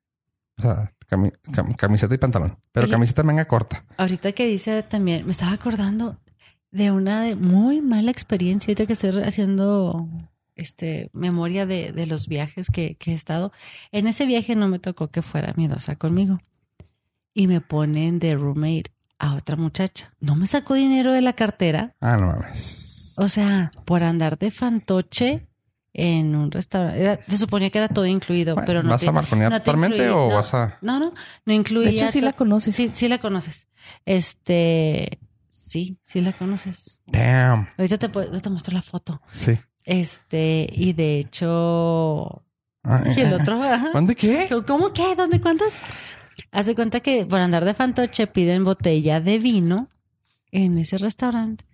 O sea, cami- cam- camiseta y pantalón. Pero Oye. camiseta manga corta. Ahorita que dice también, me estaba acordando de una de muy mala experiencia. Ahorita que estoy haciendo este memoria de, de los viajes que, que he estado. En ese viaje no me tocó que fuera miedosa conmigo. Y me ponen de roommate a otra muchacha. No me sacó dinero de la cartera. Ah, no mames. O sea, por andar de fantoche en un restaurante. Era- se suponía que era todo incluido, Bueno, pero no ¿Vas te- a marconear no te totalmente incluía- o no, vas a...? No, no, no incluía. De hecho, sí la conoces. Sí, sí la conoces. Este, sí, sí la conoces. Damn. Ahorita te, puedo- te muestro la foto. Sí. Este, y de hecho, y el otro, ajá. ¿Dónde qué? ¿Cómo qué? ¿Dónde cuántas? Haz de cuenta que por andar de fantoche piden botella de vino en ese restaurante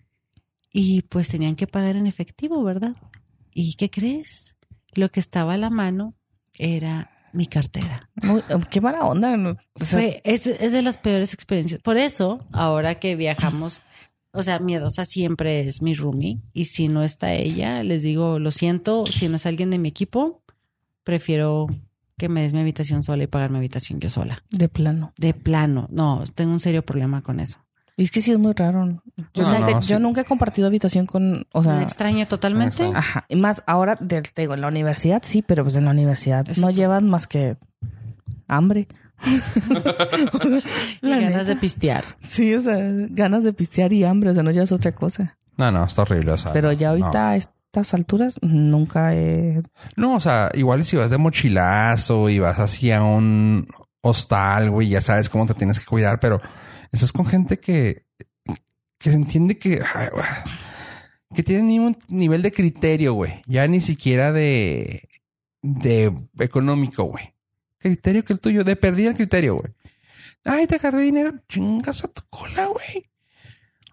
y pues tenían que pagar en efectivo, ¿verdad? ¿Y qué crees? Lo que estaba a la mano era mi cartera. Muy- qué mala onda. ¿no? O sea, Fue, es, es de las peores experiencias. Por eso, ahora que viajamos, o sea, miedosa siempre es mi roomie. Y si no está ella, les digo, lo siento, si no es alguien de mi equipo, prefiero que me des mi habitación sola y pagar mi habitación yo sola. de plano. De plano, no, tengo un serio problema con eso. Y es que sí es muy raro. Yo, No, nunca, no, yo sí. nunca he compartido habitación con, o sea, Me extraña totalmente. Ajá. Y más ahora, te digo, en la universidad sí, pero pues en la universidad no sí. llevan más que hambre. Y ganas de pistear. Sí, o sea, ganas de pistear y hambre, o sea, no llevas otra cosa. No, no, está horrible. O sea, Pero ya ahorita no. Estas alturas nunca he... No, o sea, igual si vas de mochilazo y vas hacia un hostal, güey, ya sabes cómo te tienes que cuidar, pero estás con gente que, que se entiende que, que tiene ni un nivel de criterio, güey, ya ni siquiera de, de económico, güey. Criterio que el tuyo, de perdí el criterio, güey. Ay, te agarré dinero, chingas a tu cola, güey.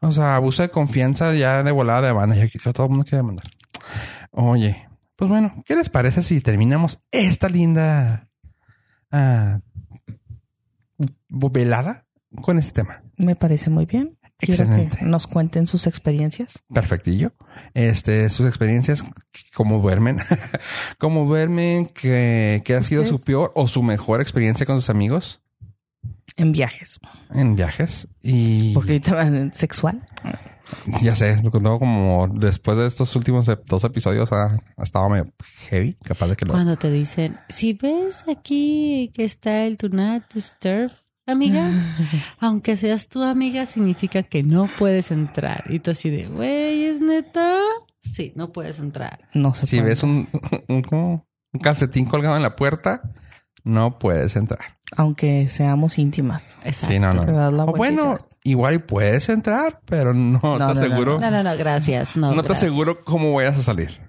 O sea, abuso de confianza ya de volada de banda, ya todo el mundo quiere demandar. Oye, pues bueno, ¿qué les parece si terminamos esta linda ah, velada con este tema? Me parece muy bien. Quiero Excelente. que nos cuenten sus experiencias. Perfectillo. Este, sus experiencias, cómo duermen, cómo duermen, que, que ha sido su peor o su mejor experiencia con sus amigos En viajes. en viajes. Y Porque ahorita sexual. ya sé, lo contó como después de estos últimos dos episodios ha, ha estado medio heavy, capaz de que lo... Cuando te dicen, si ves aquí que está el Do Not Disturb, amiga, aunque seas tu amiga, significa que no puedes entrar. Y tú así de, güey, ¿es neta? Sí, no puedes entrar. No se Si puede. ves un, un, como un calcetín colgado en la puerta, no puedes entrar. Aunque seamos íntimas. Exacto. Sí, no, no. Te das la O bueno, igual puedes entrar, pero no, No, te no, no, aseguro. No, no, no, gracias. No, No, te gracias. aseguro cómo vayas a salir.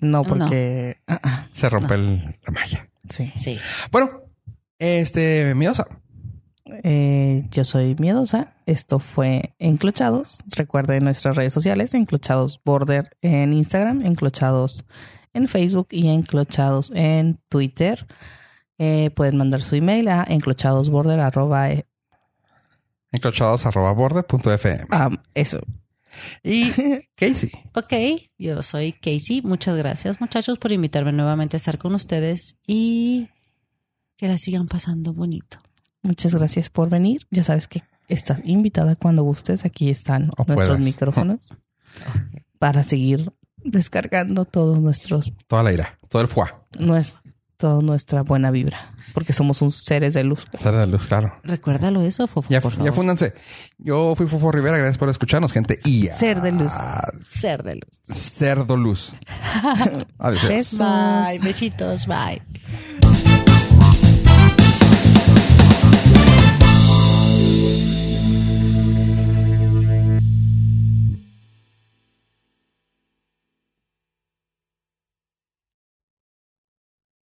No, porque... ah, ah, Se rompe el- la magia. sí. Sí. Bueno, este, miedosa. Eh, yo soy miedosa. Esto fue Enclochados. Recuerden nuestras redes sociales, Enclochados Border en Instagram, Enclochados en Facebook y Enclochados en Twitter. Eh, pueden mandar su email a enclochadosborder arroba, eh, Encrochados.border.fm. ah, eso. Y Casey. Ok, yo soy Casey. Muchas gracias, muchachos, por invitarme nuevamente a estar con ustedes y que la sigan pasando bonito. Muchas gracias por venir. Ya sabes que estás invitada cuando gustes. Aquí están O nuestros puedas. micrófonos para seguir descargando todos nuestros, Toda la ira. Todo el fuá. nues- toda nuestra buena vibra, porque somos un seres de luz. Sale de luz, claro. Recuérdalo eso, Fofo, Ya, por ya favor. fúndanse. Yo fui Fofo Rivera. Gracias por escucharnos, gente. Y a- Ser de luz. Ser de luz. Cerdo luz. Adiós. Bye, besitos, bye.